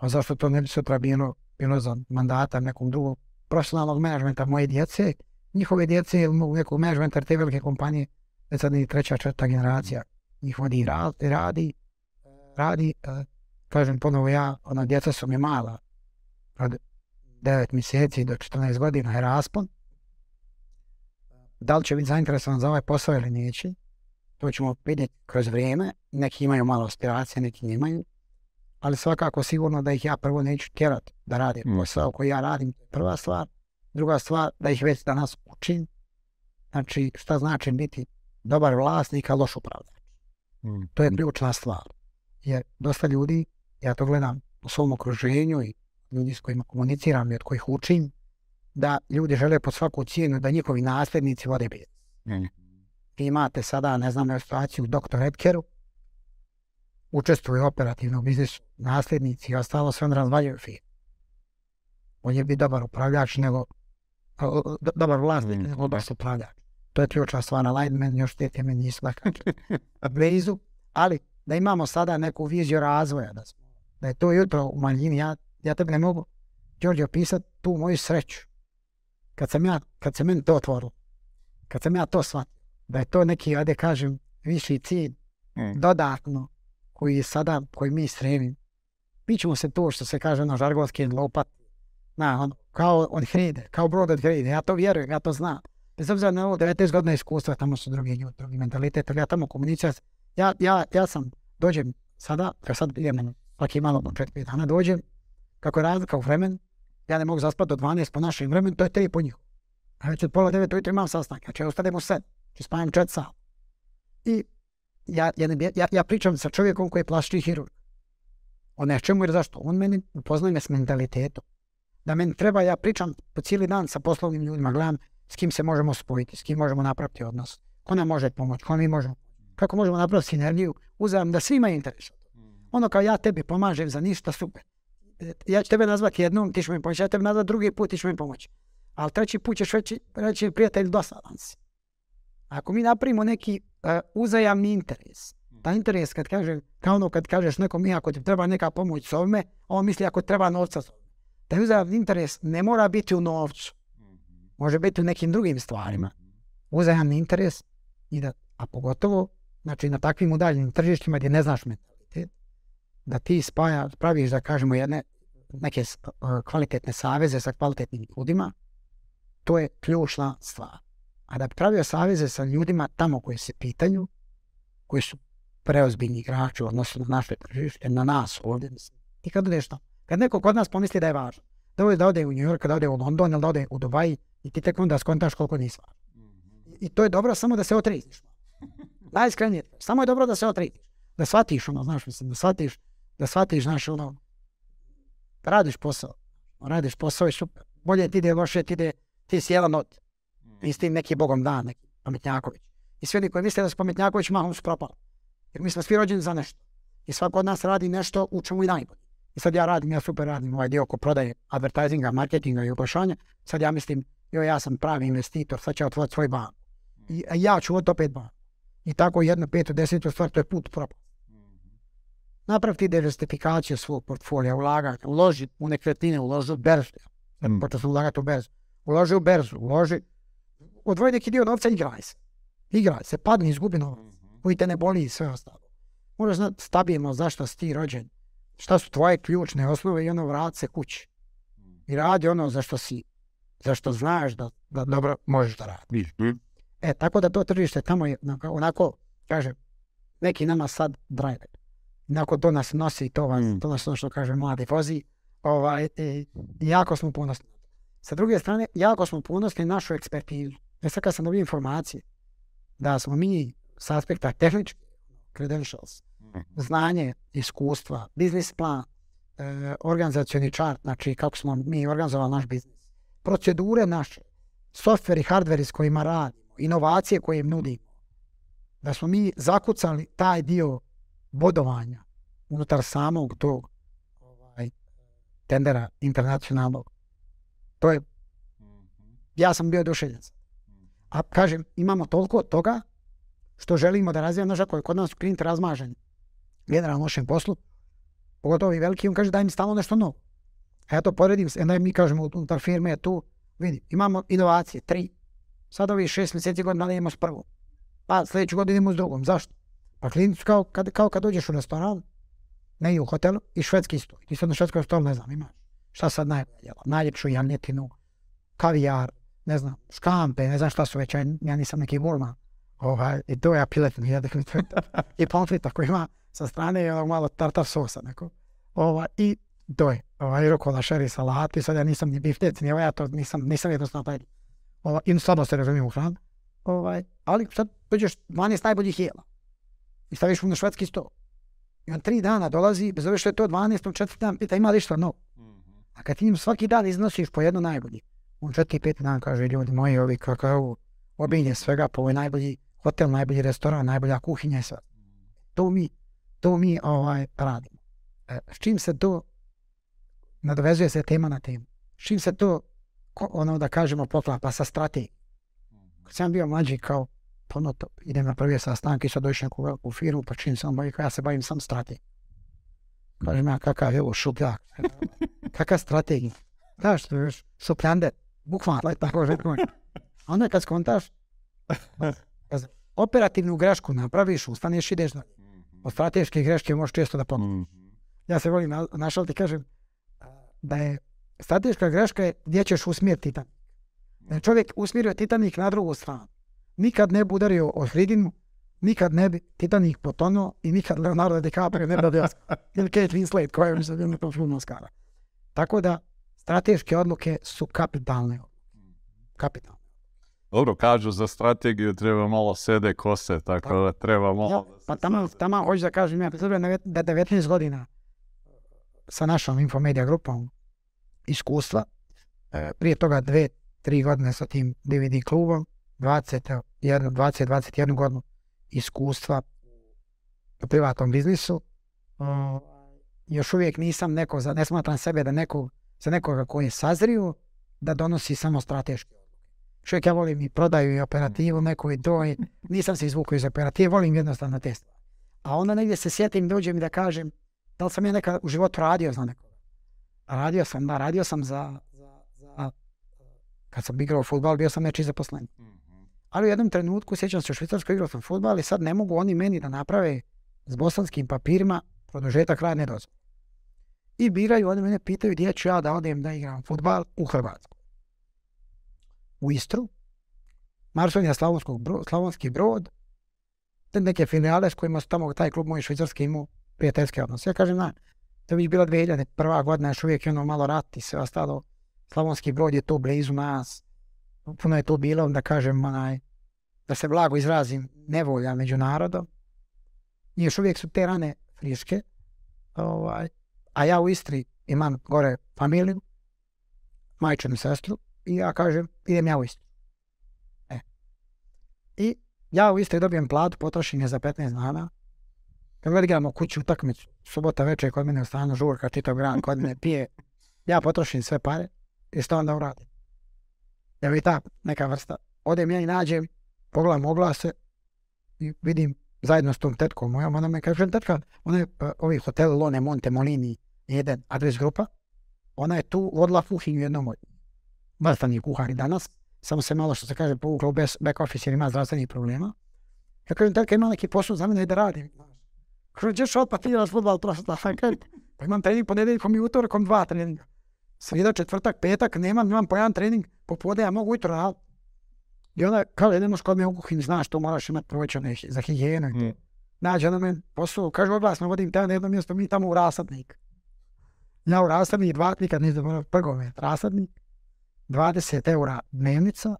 a zašto to ne bi sutra bilo, bilo za mandata nekom drugog profesionalnog menadžmenta moje djece, njihove djece ili nekog te velike kompanije, već sad ni treća, četvrta generacija njih vodi i radi, radi, radi e, kažem ponovo ja, ona djeca su mi mala, od 9 mjeseci do 14 godina je raspon, da li će biti zainteresovan za ovaj posao ili neće, to ćemo vidjeti kroz vrijeme. Neki imaju malo aspiracije, neki nemaju. Ali svakako sigurno da ih ja prvo neću tjerati da rade posao koji ja radim, to je prva stvar. Druga stvar, da ih već danas učim. Znači, šta znači biti dobar vlasnik, a loš upravljač. Mm. To je ključna stvar. Jer dosta ljudi, ja to gledam u svom okruženju i ljudi s kojima komuniciram i od kojih učim, da ljudi žele pod svaku cijenu da njihovi nasljednici vode biznis. Mm. Vi imate sada, ne znam, evo situaciju u Dr. Edkeru, učestvuje u operativnom biznisu, nasljednici i ostalo se on razvaljaju firmu. On je bi dobar upravljač nego, do- dobar vlasnik Mm. nego dobar upravljač. To je ključna stvar, alignment, još te teme nisu blizu, ali da imamo sada neku viziju razvoja, da, smo, da je to jutro u manjini, ja, ja tebi ne mogu, Đorđe, opisati tu moju sreću. Kad sam ja, kad se meni to otvorilo, kad sam ja to shvatio, da je to neki, ajde kažem, viši cilj, Mm. dodatno, koji je sada, koji mi stremimo. Mi ćemo se to, što se kaže na žargonski, lopat, na, ono, kao on hride, kao brod od hride, ja to vjerujem, ja to znam. Bez obzira na ovo 19 godina iskustva, tamo su drugi ljudi, drugi mentalitet, ali ja tamo komuniciram, ja, ja, ja sam, dođem sada, kad sad idem svaki malo po 4 dana, dođem, kako je razlika u vremenu, ja ne mogu zaspati do 12 po našem vremenu, to je 3 po njihovu. A već od pola 9 ujutro imam sastanak, znači ja ustanem u 7, znači spavim 4 sata. I ja, ja, ja, ja pričam sa čovjekom koji je plastični hirurg. O nečemu jer zašto? On meni upoznaje me s mentalitetom. Da meni treba, ja pričam po cijeli dan sa poslovnim ljudima, gledam s kim se možemo spojiti, s kim možemo napraviti odnos, ko nam može pomoći, ko mi možemo, kako možemo napraviti sinergiju, uzajam da svima je interes. Ono kao ja tebi pomažem za ništa, super. Ja ću tebe nazvati jednom, ti ćeš mi pomoći, ja tebe nazvati drugi put, ti ćeš mi pomoći. Ali treći put ćeš reći, reći prijatelj, dosadan si. Ako mi napravimo neki e, uzajamni interes, taj interes kad kaže, kao ono kad kažeš nekom mi ako ti treba neka pomoć s ovime, on misli ako treba novca s ovime. Taj uzajamni interes ne mora biti u novcu, može biti u nekim drugim stvarima. Uzajamni interes, i da, a pogotovo znači, na takvim udaljenim tržištima gdje ne znaš mentalitet, da ti spaja, praviš da kažemo jedne neke e, kvalitetne saveze sa kvalitetnim ljudima, To je ključna stvar. A da bi pravio saveze sa ljudima tamo koji se pitaju, koji su preozbiljni igrači u odnosu na naše tržište, na nas ovdje. I kad odeš tamo, kad neko kod nas pomisli da je važno, da ode, da ode u New York, da ode u London ili da ode u Dubai i ti tek onda skontaš koliko nisi važan. I to je dobro samo da se otrizniš. Najiskrenije, samo je dobro da se otrizniš. Da shvatiš ono, znaš, mislim, da shvatiš, da shvatiš, znaš, ono, da radiš posao. Radiš posao i super. Bolje ti ide, loše ti ide, ti si jedan od. I s tim neki bogom dan, neki pametnjaković. I svi oni koji misle da su pametnjaković, mahom su propali. Jer mi smo svi rođeni za nešto. I svako od nas radi nešto u čemu i najbolje. I sad ja radim, ja super radim ovaj dio oko prodaje advertisinga, marketinga i oglašanja. Sad ja mislim, joj, ja sam pravi investitor, sad ću otvoriti svoj bank. I ja ću od opet bank. I tako jedno, peto, deseto stvar, to je put propast. Napraviti diversifikaciju svog portfolija, ulagati, uloži u nekretnine, uloži u berzu. Mm. Počeo sam ulagati u berzu. Uloži u berzu, uloži, odvoji neki dio novca igraj se. Igraj se, padni, izgubi novac. Koji te ne boli i sve ostalo. Moraš znati stabilno zašto si ti rođen. Šta su tvoje ključne osnove i ono vrat se kući. I radi ono za što si, za što znaš da, da dobro možeš da radiš. E, tako da to tržište tamo je onako, kaže, neki nama sad drive. Onako to nas nosi, to, vas, Mm. to nas ono što kaže mladi vozi. Ovaj, i jako smo ponosni. Sa druge strane, jako smo ponosni na našu ekspertizu. E sad kad sam dobio informacije da smo mi s aspekta tehnički credentials, znanje, iskustva, biznis plan, e, organizacioni chart, znači kako smo mi organizovali naš biznis, procedure naše, software i hardware s kojima radimo, inovacije koje im nudimo, da smo mi zakucali taj dio bodovanja unutar samog tog ovaj, tendera internacionalnog. To je, ja sam bio oduševljen. A kažem, imamo toliko toga što želimo da razvijamo, znaš ako je kod nas klient razmažen generalno u našem poslu, pogotovo i veliki, on kaže daj mi stalno nešto novo. A ja to poredim, onda mi kažemo unutar firme tu, vidi, imamo inovacije, tri. Sad ovih šest mjeseci godina idemo s prvom. Pa sljedeću godinu idemo s drugom. Zašto? Pa klijenti su kao kad, kao kad dođeš u restoran, ne i u hotelu, i švedski stol. Ti sad na švedskom stolu ne znam, imaš. Šta sad najbolje jela? Najljepšu janjetinu, kavijar, ne znam, škampe, ne znam šta su već, ja, ja nisam neki gurman. Ovaj, I to ja to je to. I pomfrit ako ima sa strane i ono malo tartar sosa neko. Ovaj, I to je, ovaj, rukola, šeri, salati, sad ja nisam ni biftec, ni ovaj, ja to nisam, nisam jednostavno taj, ovaj, i slabo se razumijem u hranu. Ovaj, ali sad dođeš 12 najboljih jela i staviš mu na švedski sto. I on tri dana dolazi, bez ove što je to 12, on četiri dan pita ima li što novo. A kad ti njim svaki dan iznosiš po jedno najbolji, on četiri, pet dan kaže ljudi moji ovi kakao, obilje svega, po ovaj najbolji hotel, najbolji restoran, najbolja kuhinja i sve. To mi, to mi ovaj, radimo. E, s čim se to, nadovezuje se tema na temu, s čim se to, ono da kažemo, poklapa sa strategijom. Kad sam bio mlađi kao, pa ono to, idem na prvi sastanak i sad dođeš neku veliku firmu, pa čim sam bavi, ja se bavim sam strategijom. Kažem ja, kakav je ovo šupljak, kakav strategija. Znaš, to je još šupljande, bukvalno, tako rekao. A onda kad skontaš, kad operativnu grešku napraviš, ustaneš i ideš dalje. Od strateške greške možeš često da pomoći. Ja se volim na, našaliti, kažem, da je strateška greška je gdje ćeš usmjeriti Titanik. Da je čovjek usmjerio Titanik na drugu stranu. Nikad ne bi udario o hridinu, nikad ne bi Titanik potonuo i nikad Leonardo DiCaprio ne bi dobio Oscar. Ili Kate Winslet koja je na filmu Oscara. Tako da strateške odluke su kapitalne. Kapitalne. Dobro, kažu za strategiju treba malo sede kose, tako da treba malo... Ja, pa tamo, tamo hoću da kažem, ja da 19 godina sa našom Infomedia grupom iskustva, e, prije toga dve, tri godine sa tim DVD klubom, 20, 20, 21 godinu iskustva u privatnom biznisu. O, još uvijek nisam neko, za, ne smatram sebe da neko, za nekoga koji je sazrio, da donosi samo strateške odluke. Čovjek, ja volim i prodaju i operativu, neku i to, i nisam se izvukao iz operative, volim jednostavno te stvari. A onda negdje se sjetim, dođem i da kažem, da li sam ja nekad u životu radio za nekoga? Radio sam, da, radio sam za, za, za kad sam igrao futbal, bio sam nečiji zaposlenik. Ali u jednom trenutku, sjećam se u Švicarskoj igrao sam futbal i sad ne mogu oni meni da naprave s bosanskim papirima produžetak radne dozvole. I biraju, oni mene pitaju gdje ću ja da odem da igram futbal u Hrvatsku. u Istru, Marsonija Slavonskog Bro- Slavonski brod, te neke filijale s kojima su tamo taj klub moj švicarski imao prijateljske odnose. Ja kažem, na, to bi bila 2001. godina, još uvijek je ono malo rat i sve ostalo. Slavonski brod je tu blizu nas. Puno je tu bilo, da kažem, onaj, da se blago izrazim, nevolja među narodom. I još uvijek su te rane friške. Ovaj, a ja u Istri imam gore familiju, majčinu sestru, i ja kažem, idem ja u Istru. E. I ja u Istri dobijem platu, potrošim je za 15 dana. Kad god igramo kuću utakmicu, subota večer kod mene u stanu žurka, čitav grad kod mene pije, ja potrošim sve pare i što onda uradim? Ja bi ta neka vrsta. Odem ja i nađem, pogledam oglase i vidim zajedno s tom tetkom mojom, ona me kaže, tetka, ona je uh, ovi hotel Lone Monte Molini, jedan adres grupa, ona je tu vodila kuhinju jednom od vrstanih kuhari danas, samo se malo što se kaže povukla u back office jer ima zdravstvenih problema. Ja kažem, tetka ima neki posao za mene da radim. Kaže, ćeš odpad ti igraš futbal prošla. Kažem, pa imam trening ponedjeljkom i utorkom dva treninga. Sreda, četvrtak, petak, nemam, imam po jedan trening, popodne ja mogu ujutro raditi. I onda kaže, ne možeš kod me u kuhinji, znaš, to moraš imati hi- za higijenu. Mm. Nađe ona men posao, kaže, oglasno vodim te na jedno mjesto, mi tamo u rasadnik. Ja u rasadnik, dva, nikad nisam zaboravio, prvo me rasadnik, 20 eura dnevnica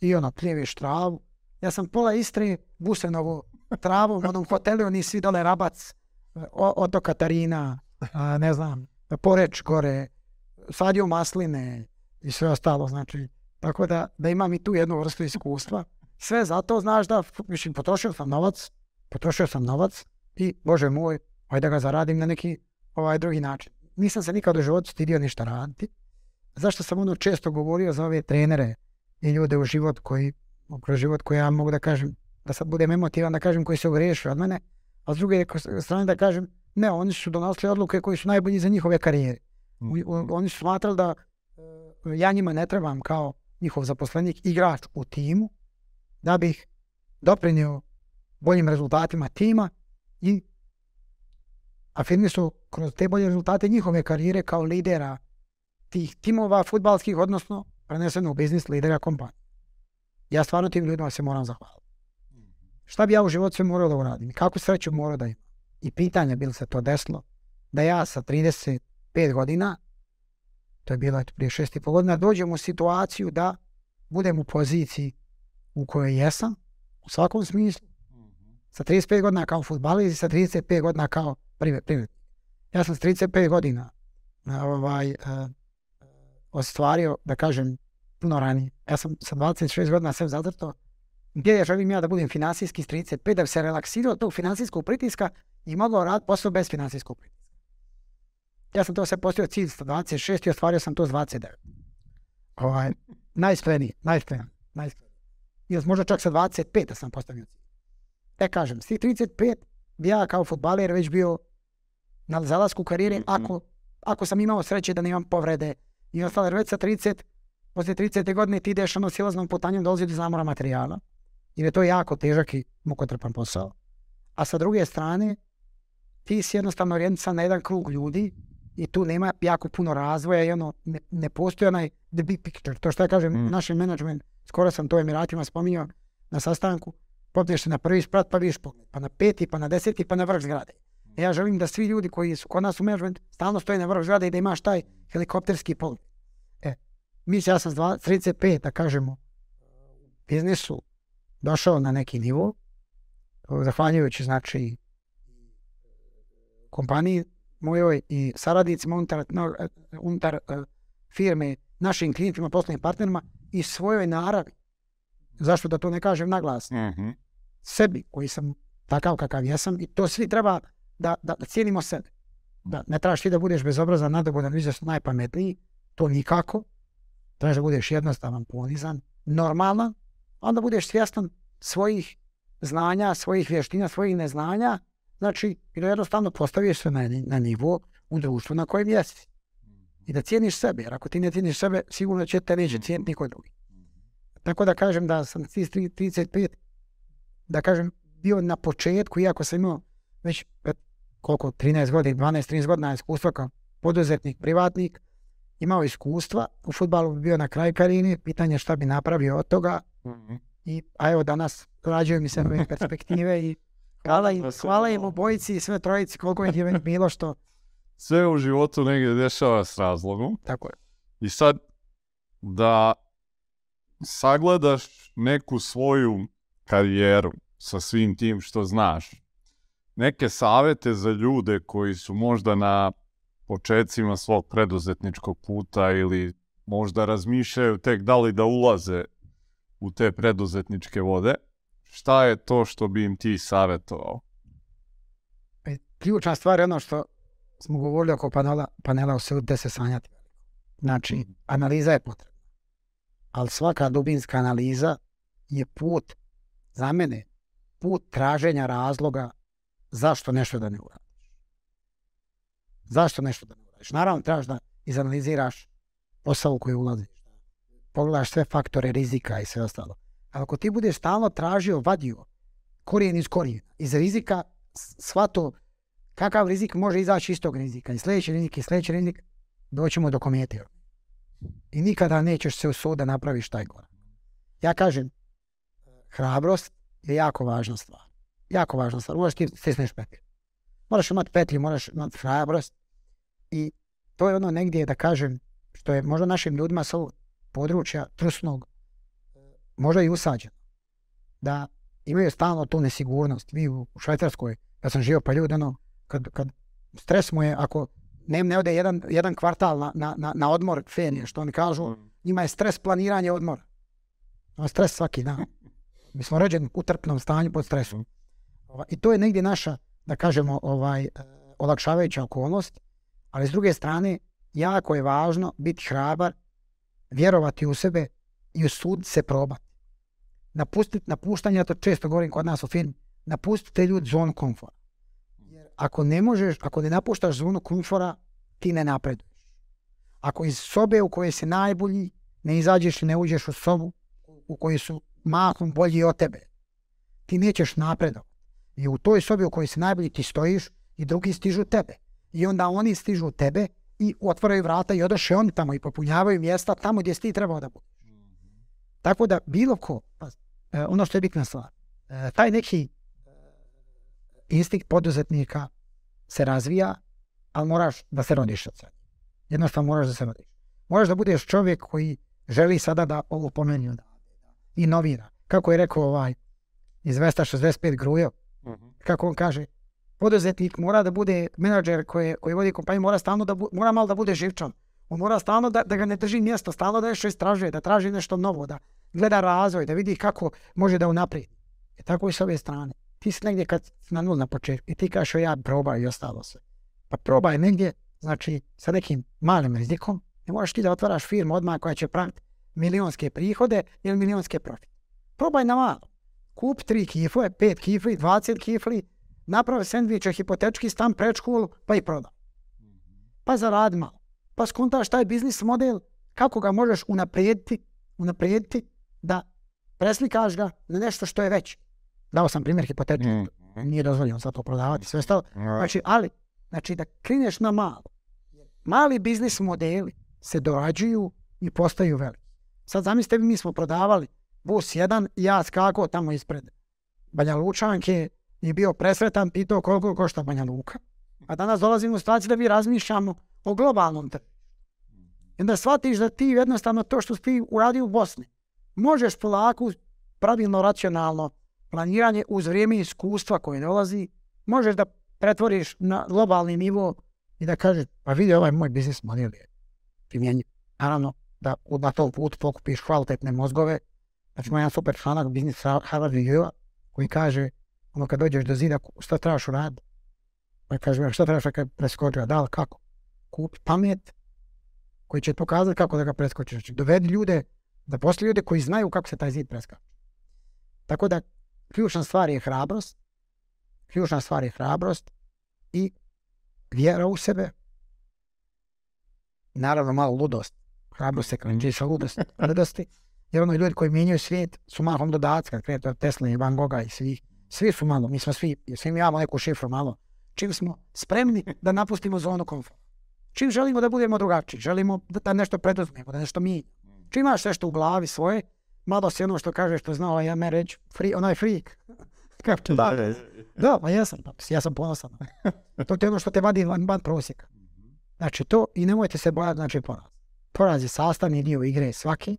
i ono, pljeviš travu. Ja sam pola Istre, Busenovo, travu, u onom hotelu, oni svi dole Rabac, Oto Katarina, a, ne znam, Poreč gore, sadio masline i sve ostalo, znači, tako da, da imam i tu jednu vrstu iskustva. Sve zato, znaš da, mislim, potrošio sam novac, potrošio sam novac i, bože moj, ajde da ga zaradim na neki ovaj drugi način. Nisam se nikad u životu stidio ništa raditi. Zašto sam ono često govorio za ove trenere i ljude u život koji, kroz život koji ja mogu da kažem, da sad budem emotivan da kažem koji se ogriješio od mene, a s druge strane da kažem ne, oni su donosili odluke koji su najbolji za njihove karijere. U- Oni su smatrali da e, ja njima ne trebam kao njihov zaposlenik, igrač u timu, da bih doprinio boljim rezultatima tima i afirmisao kroz te bolje rezultate njihove karijere kao lidera tih timova futbalskih, odnosno preneseno u biznis lidera kompanije. Ja stvarno tim ljudima se moram zahvaliti. Šta bi ja u životu sve morao da uradim? Kakvu sreću morao da imam? I pitanje bi li se to desilo da ja sa 35 godina, to je bilo prije 6,5 godina, dođem u situaciju da budem u poziciji u kojoj jesam, u svakom smislu, sa 35 godina kao futbalist i sa 35 godina kao privred- privrednik. Ja sam s 35 godina ovaj, e, ostvario, da kažem, puno ranije. Ja sam sa 26 godina sve zacrtao gdje ja želim ja da budem finansijski s 35, da bi se relaksirao od tog finansijskog pritiska i mogao raditi posao bez finansijskog pritiska. Ja sam to sve postavio cilj sa 26 i ostvario sam to s 29. Ovaj, najspreniji, najspreniji, najspreniji. Ili možda čak sa 25 da sam postavio cilj. E kažem, s tih 35 bi ja kao futbaler već bio na zalasku karijere Mhm. ako, ako sam imao sreće da nemam povrede i ostalo, jer već sa 30, poslije 30. godine ti ideš ono silaznom putanjem dolazi do zamora materijala, jer je to jako težak i mukotrpan posao. A sa druge strane, ti si jednostavno orijentan na jedan krug ljudi i tu nema jako puno razvoja i ono, ne, ne postoji onaj the big picture. To što ja kažem, Mm. naš management, skoro sam to Emiratima spominjao na sastanku, popneš se na prvi sprat pa vidiš pogled, pa na peti, pa na deseti, pa na vrh zgrade. E Ja želim da svi ljudi koji su kod nas u management stalno stoje na vrh zgrade i da imaš taj helikopterski pogled. E, mi ja sam s dva- 35, da kažemo, biznisu došao na neki nivo, zahvaljujući znači kompaniji mojoj i saradnicima unutar, unutar e, firme, našim klijentima, poslovnim partnerima i svojoj naravi. Zašto da to ne kažem naglas? Mhm. sebi koji sam takav kakav jesam i to svi treba da, da, da cijenimo sebe. Da ne trebaš ti da budeš bezobrazan, nadobudan, izvjesno najpametniji, to nikako. Trebaš da budeš jednostavan, ponizan, normalan, onda budeš svjestan svojih znanja, svojih vještina, svojih neznanja, znači i da jednostavno postaviš se na, na nivo u društvu na kojem jesi. I da cijeniš sebe, jer ako ti ne cijeniš sebe, sigurno će te neće cijeniti niko drugi. Tako da kažem da sam tih 35 da kažem, bio na početku, iako sam imao već koliko, 13 godina, 12-13 godina iskustva kao poduzetnik, privatnik, imao iskustva, u futbalu bi bio na kraju karijere, pitanje šta bi napravio od toga. Mhm. I, a evo danas rađuju mi se nove perspektive i hvala im, hvala im obojici i sve trojici koliko ih je već bilo što. Sve u životu negdje dešava s razlogom. Tako je. I sad da sagledaš neku svoju karijeru sa svim tim što znaš. Neke savete za ljude koji su možda na počecima svog preduzetničkog puta ili možda razmišljaju tek da li da ulaze u te preduzetničke vode. Šta je to što bi im ti savjetovao? E, Ključna stvar je ono što smo govorili oko panela, panela usudite se sanjati. Znači, analiza je potrebna. Ali svaka dubinska analiza je put, za mene, put traženja razloga zašto nešto da ne uradiš. Zašto nešto da ne uradiš? Naravno, trebaš da izanaliziraš posao koji ulaziš. Pogledaš sve faktore rizika i sve ostalo. Ali ako ti budeš stalno tražio, vadio korijen iz korijena, iz rizika, s- shvato kakav rizik može izaći iz tog rizika. I sljedeći rizik i sljedeći rizik, doćemo do komete. I nikada nećeš se usuditi da napraviš taj korak. Ja kažem, hrabrost je jako važna stvar. Jako važna stvar. Moraš ti stisneš petlju. Moraš imati petlju, moraš imati hrabrost. I to je ono negdje, da kažem, što je možda našim ljudima sa područja trusnog možda i usađeno. Da imaju stalno tu nesigurnost. Vi u Švajcarskoj, ja sam živio pa ljudi, ono, kad, kad stres mu je, ako ne, ne ode jedan, jedan kvartal na, na, na, odmor fenije, što oni kažu, njima je stres planiranje odmora. Ima stres svaki dan. Mi smo rođeni u trpnom stanju pod stresom. Ova, I to je negdje naša, da kažemo, ovaj, e, olakšavajuća okolnost, ali s druge strane, jako je važno biti hrabar, vjerovati u sebe i usuditi se probati. Napustiti, napuštanje, ja to često govorim kod nas u firmi, napustite ljudi zonu komfora. Ako ne možeš, ako ne napuštaš zonu komfora, ti ne napreduješ. Ako iz sobe u kojoj si najbolji, ne izađeš i ne uđeš u sobu u kojoj su mahom bolji od tebe, ti nećeš napredovati. I u toj sobi u kojoj si najbolji ti stojiš i drugi stižu tebe. I onda oni stižu tebe i otvaraju vrata i odoše oni tamo i popunjavaju mjesta tamo gdje si ti trebao da budeš. Tako da bilo ko, pa, e, ono što je bitna stvar, e, taj neki instinkt poduzetnika se razvija, ali moraš da se rodiš od sebe. Jednostavno moraš da se rodiš. Moraš da budeš čovjek koji želi sada da ovo pomeni odavde. Inovira. Kako je rekao ovaj iz 265 Grujo, Mhm. kako on kaže, poduzetnik mora da bude menadžer koji, koji vodi kompaniju, mora stalno da bu, mora malo da bude živčan. On mora stalno da, da ga ne drži mjesto, stalno da nešto istražuje, da traži nešto novo, da gleda razvoj, da vidi kako može da unaprijedi. I tako i s ove strane. Ti si negdje kad na nul na početku i ti kažeš ja probaj i ostalo sve. Pa probaj negdje, znači sa nekim malim rizikom, ne moraš ti da otvaraš firmu odmah koja će praviti milionske prihode ili milionske profite. Probaj na malo. Kup tri kifle, pet kifli, 20 kifli, napravi sendviče, hipotečki stan, predškolu, pa i prodaj. Pa zaradi malo. Pa skontaš taj biznis model, kako ga možeš unaprijediti, unaprijediti da preslikaš ga na nešto što je već. Dao sam primjer hipotečki, Mhm. nije dozvoljeno sad to prodavati, sve ostalo. Znači, ali, znači da kreneš na malo. Mali biznis modeli se dorađuju i postaju veliki. Sad zamislite mi smo prodavali bus jedan i ja skakao tamo ispred Banja Lučanke i bio presretan, pitao koliko košta Banja Luka. A danas dolazimo u situaciju da mi razmišljamo o globalnom tržištu. I onda shvatiš da ti jednostavno to što si ti uradio u Bosni, možeš polako, pravilno, racionalno planiranje uz vrijeme iskustva koje dolazi, možeš da pretvoriš na globalni nivo i da kažeš, pa vidi ovaj moj biznis model je primjenjiv. Naravno, da na tom putu pokupiš kvalitetne mozgove. Znači, ima jedan super članak Business Harvard Review koji kaže, ono kad dođeš do zida, šta trebaš uraditi? Pa kaže, šta trebaš da ga preskočiti? Da li kako? Kupi pamet koji će ti pokazati kako da ga preskočiš. Znači, dovedi ljude, da postoje ljude koji znaju kako se taj zid preskače. Tako da, ključna stvar je hrabrost, ključna stvar je hrabrost i vjera u sebe. Naravno, malo ludost. Hrabrost se kreće sa ludost, ludosti. Jer ono ljudi koji mijenjaju svijet su mahom dodaci, kad od Tesla i Van Gogha i svi. Svi su malo, mi smo svi, svi mi imamo neku šifru malo. Čim smo spremni da napustimo zonu komfora. Čim želimo da budemo drugačiji, želimo da, da nešto preduzmemo, da nešto mi. Čim imaš nešto u glavi svoje, malo si ono što kaže što zna ovaj me reći, free, onaj freak. Kako da, da, pa jesam, pa ja sam ponosan. to je ono što te vadi van, van prosjeka. Znači to, i nemojte se bojati, znači poraz. Poraz je sastavni dio igre svaki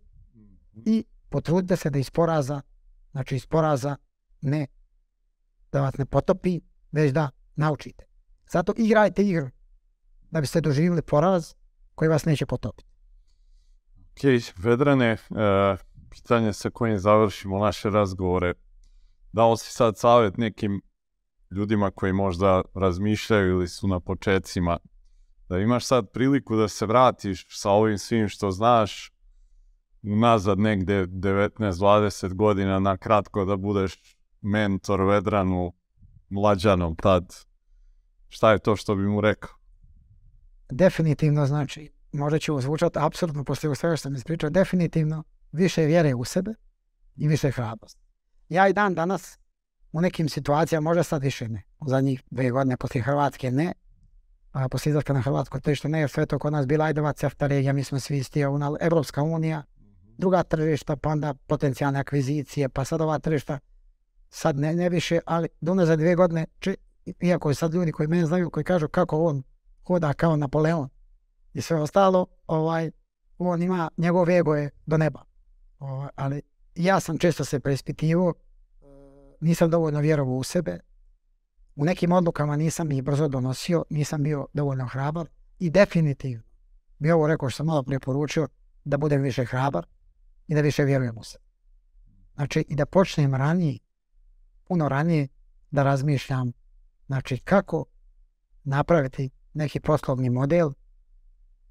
i potrudite se da iz poraza, znači iz poraza ne, da vas ne potopi, već da naučite. Zato igrajte igru da biste doživjeli poraz koji vas neće potopiti. Ok, Vedrane, e, pitanje sa kojim završimo naše razgovore. Dao si sad savjet nekim ljudima koji možda razmišljaju ili su na počecima da imaš sad priliku da se vratiš sa ovim svim što znaš nazad negde 19-20 godina na kratko da budeš mentor Vedranu mlađanom tad. Šta je to što bi mu rekao? Definitivno znači, možda ću zvučati apsurdno poslije svega što sam ispričao, definitivno više vjere u sebe i više hrabrosti. Ja i dan danas u nekim situacijama, možda sad više ne, u zadnjih dvije godine poslije Hrvatske ne, a poslije izlaska na Hrvatsko tržište ne, jer sve to kod nas bila ajdova CEFTA regija, mi smo svi isti, Evropska unija, druga tržišta, pa onda potencijalne akvizicije, pa sad ova tržišta, sad ne, ne više, ali do za dvije godine, či, iako sad ljudi koji mene znaju, koji kažu kako on hoda kao Napoleon i sve ostalo, ovaj, on ima, njegov ego je do neba. Ovaj, ali ja sam često se preispitivao, nisam dovoljno vjerovao u sebe, u nekim odlukama nisam ih brzo donosio, nisam bio dovoljno hrabar i definitivno bi ovo rekao što sam malo prije poručio, da budem više hrabar i da više vjerujem u sebe. Znači i da počnem ranije, puno ranije da razmišljam znači kako napraviti neki poslovni model,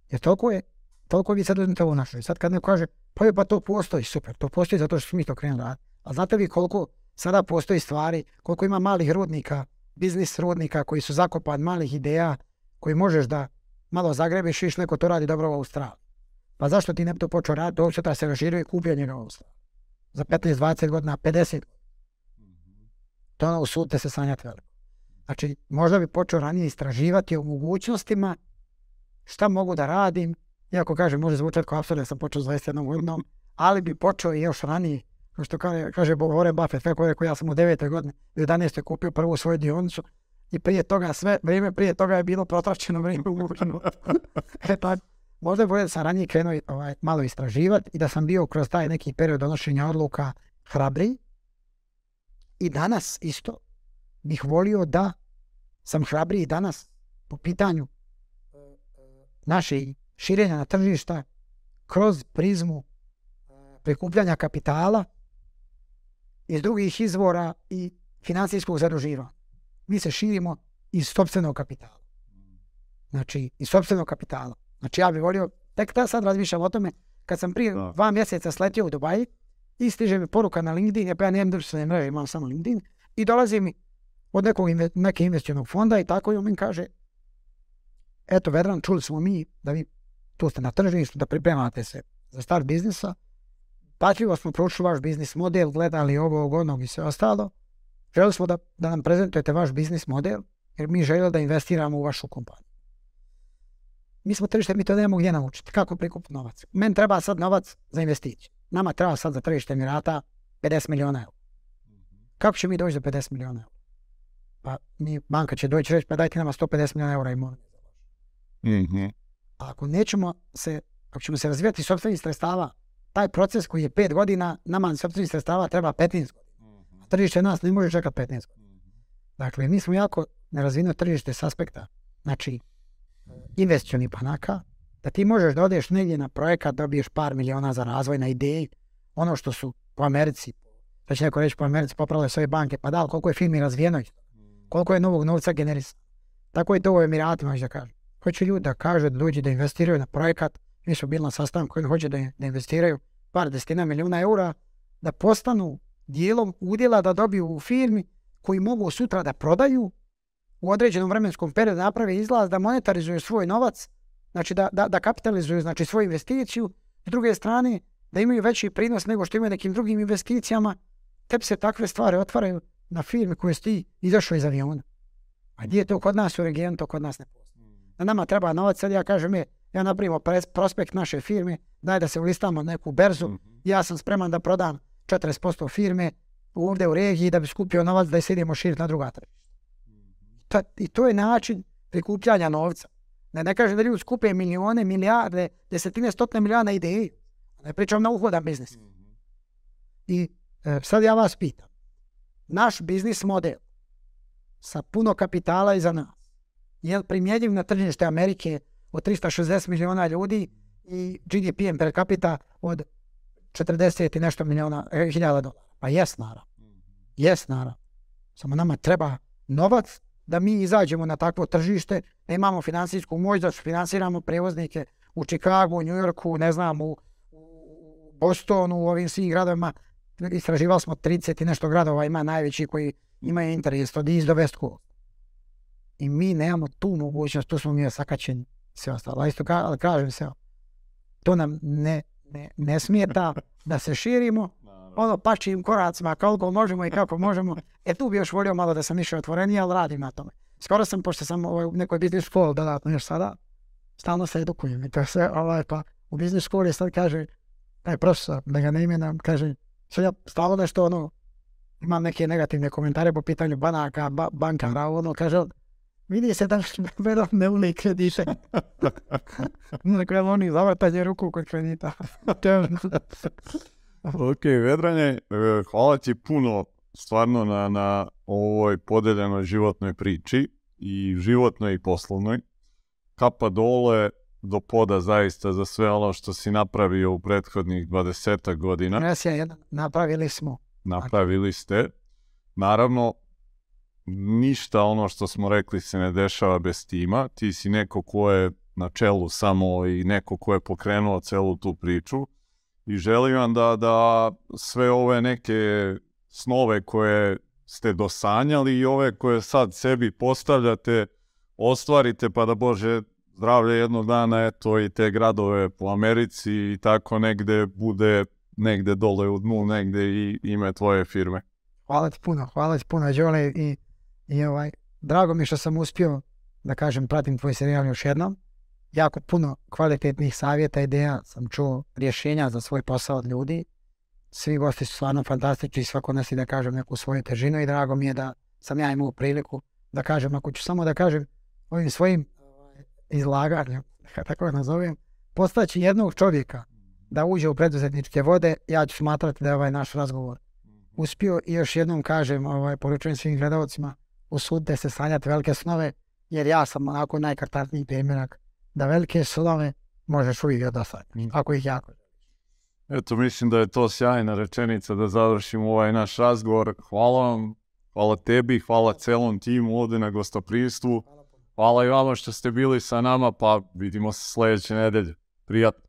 jer toliko je, toliko vi sad uzmete ovo našli. Sad kad neko kaže, pa je pa to postoji, super, to postoji zato što smo mi to krenuli raditi. A znate vi koliko sada postoji stvari, koliko ima malih rudnika, biznis rudnika koji su zakopan malih ideja, koji možeš da malo zagrebiš i neko to radi dobro u Australiji. Pa zašto ti ne bi to počeo raditi, uopće da se kupio njega u Australiji. Za 15-20 godina, 50 To ono usudite se sanjati veliko. Znači, možda bi počeo ranije istraživati o mogućnostima šta mogu da radim, iako kažem, može zvučati kao apsurd, sam počeo s 21 godinom, ali bi počeo i još ranije, kao što kaže, kaže Warren Buffett, kako rekao, ja sam u 9. godine, u 11. kupio prvu svoju dionicu i prije toga sve, vrijeme prije toga je bilo protračeno vrijeme u e pa, možda je bolje da sam ranije krenuo ovaj, malo istraživati i da sam bio kroz taj neki period donošenja odluka hrabri. I danas isto bih volio da sam hrabriji danas po pitanju naše širenja na tržišta kroz prizmu prikupljanja kapitala iz drugih izvora i financijskog zaduživanja. Mi se širimo iz sobstvenog kapitala. Znači, iz sobstvenog kapitala. Znači, ja bih volio, tek da sad razmišljam o tome, kad sam prije dva mjeseca sletio u Dubaji i stiže mi poruka na LinkedIn, ja pa ja nemam društvene mreže, imam samo LinkedIn, i dolazi mi od nekog neke investicionog fonda i tako i on mi kaže, eto Vedran, čuli smo mi da vi tu ste na tržištu, da pripremate se za start biznisa, pažljivo smo proučili vaš biznis model, gledali ovo, onog i sve ostalo. Želili smo da, da nam prezentujete vaš biznis model, jer mi želimo da investiramo u vašu kompaniju. Mi smo tržište, mi to nemamo gdje naučiti. Kako prikupiti novac? Meni treba sad novac za investiciju. Nama treba sad za tržište Emirata 50 milijuna eura. Kako će mi doći do 50 milijuna eura? Pa mi, banka će doći reći, pa dajte nama 150 milijuna eura imovine. Mm-hmm. A ako nećemo se, ako ćemo se razvijati sobstvenih sredstava, taj proces koji je 5 godina, nama sobstvenih sredstava treba 15 godina. A tržište nas ne može čekati 15 godina. Dakle, mi smo jako nerazvijeno tržište s aspekta, znači, investicioni banaka, da ti možeš da odeš negdje na projekat, dobiješ par miliona za razvoj na ideji, ono što su po Americi, da će neko reći po Americi popravile svoje banke, pa da, koliko je firmi razvijeno, koliko je novog novca generis. Tako je to u Emiratima, da kažem. Hoće ljudi da kažu da dođe da investiraju na projekat, mi smo bili na sastanku koji hoće da, da investiraju par desetina milijuna eura, da postanu dijelom udjela da dobiju u firmi koji mogu sutra da prodaju u određenom vremenskom periodu naprave izlaz da monetarizuju svoj novac, znači da, da, da kapitalizuju znači svoju investiciju, s druge strane da imaju veći prinos nego što imaju nekim drugim investicijama, te se takve stvari otvaraju na firme koje si ti izašao iz aviona. A gdje je to kod nas u regionu, to kod nas ne postoji. Da nama treba novac, sad ja kažem, je, ja napravimo prospekt naše firme, daj da se ulistamo na neku berzu, Mhm. ja sam spreman da prodam 40% firme ovdje u regiji da bi skupio novac da se idemo širiti na druga tržišta. Ta- I to je način prikupljanja novca. Ne, ne kažem da ljudi skupe milijone, milijarde, desetine, stotine milijana ideje. Ne pričam na uhodan biznis. I e, sad ja vas pitam. Naš biznis model sa puno kapitala iza nas je primjenjiv na tržište Amerike od 360 milijuna ljudi i GDP per capita od 40 i nešto milijuna e, hiljada dolara. Pa jes naravno. Jes naravno. Samo nama treba novac da mi izađemo na takvo tržište, da imamo financijsku moć, da financiramo prevoznike u Chicagu, u Yorku, ne znam, u Bostonu, u ovim svim gradovima. Istraživali smo 30 i nešto gradova, ima najveći koji imaju interes od East do West Coast. I mi nemamo tu mogućnost, tu smo mi sakačeni sve ostalo. A isto ka, ali kažem se, to nam ne, ne, ne smeta da se širimo, ono pačim koracima koliko možemo i kako možemo. E tu bi još volio malo da sam više otvoreniji, ali radim na tome. Skoro sam, pošto sam ovaj, u nekoj biznis školi dodatno još sada, stalno se edukujem i to je sve, ovaj, pa u biznis školi sad kaže, taj profesor, da ga ne imenujem, kaže, sad ja stalno nešto ono, imam neke negativne komentare po pitanju banaka, ba, bankara, ono, kaže vidi se da vedom ne uli kredite. Dakle, oni zavrtanje ruku kod kredita. Ok, Vedrane, e, hvala ti puno stvarno na, na ovoj podeljenoj životnoj priči i životnoj i poslovnoj. Kapa dole do poda zaista za sve ono što si napravio u prethodnih 20 godina. Res je jedan, napravili smo. Napravili ste. Naravno, ništa ono što smo rekli se ne dešava bez tima. Ti si neko ko je na čelu samo i neko ko je pokrenuo celu tu priču. I želim vam da, da sve ove neke snove koje ste dosanjali i ove koje sad sebi postavljate, ostvarite pa da Bože zdravlje jednog dana, eto i te gradove po Americi i tako negde bude negde dole u dnu, negde i ime tvoje firme. Hvala ti puno, hvala ti puno, Đole, i, i ovaj, drago mi je što sam uspio, da kažem, pratim tvoj serijal još jednom. Jako puno kvalitetnih savjeta, ideja sam čuo, rješenja za svoj posao od ljudi. Svi gosti su stvarno fantastični, svako nosi, da kažem, neku svoju težinu i drago mi je da sam ja imao priliku da kažem, ako ću samo da kažem ovim svojim ovaj, izlaganjem, tako ga nazovem, postaći jednog čovjeka da uđe u preduzetničke vode, ja ću smatrati da je ovaj naš razgovor uspio i još jednom kažem, ovaj, poručujem svim gledalcima, usudite se sanjati velike snove, jer ja sam onako najkartarniji primjerak da velike snove možeš uvijek da sanjaš, ako ih jako. Eto, mislim da je to sjajna rečenica da završimo ovaj naš razgovor. Hvala vam, hvala tebi, hvala celom timu ovdje na gostoprimstvu. Hvala i vama što ste bili sa nama, pa vidimo se sljedeće nedelje. Prijatno.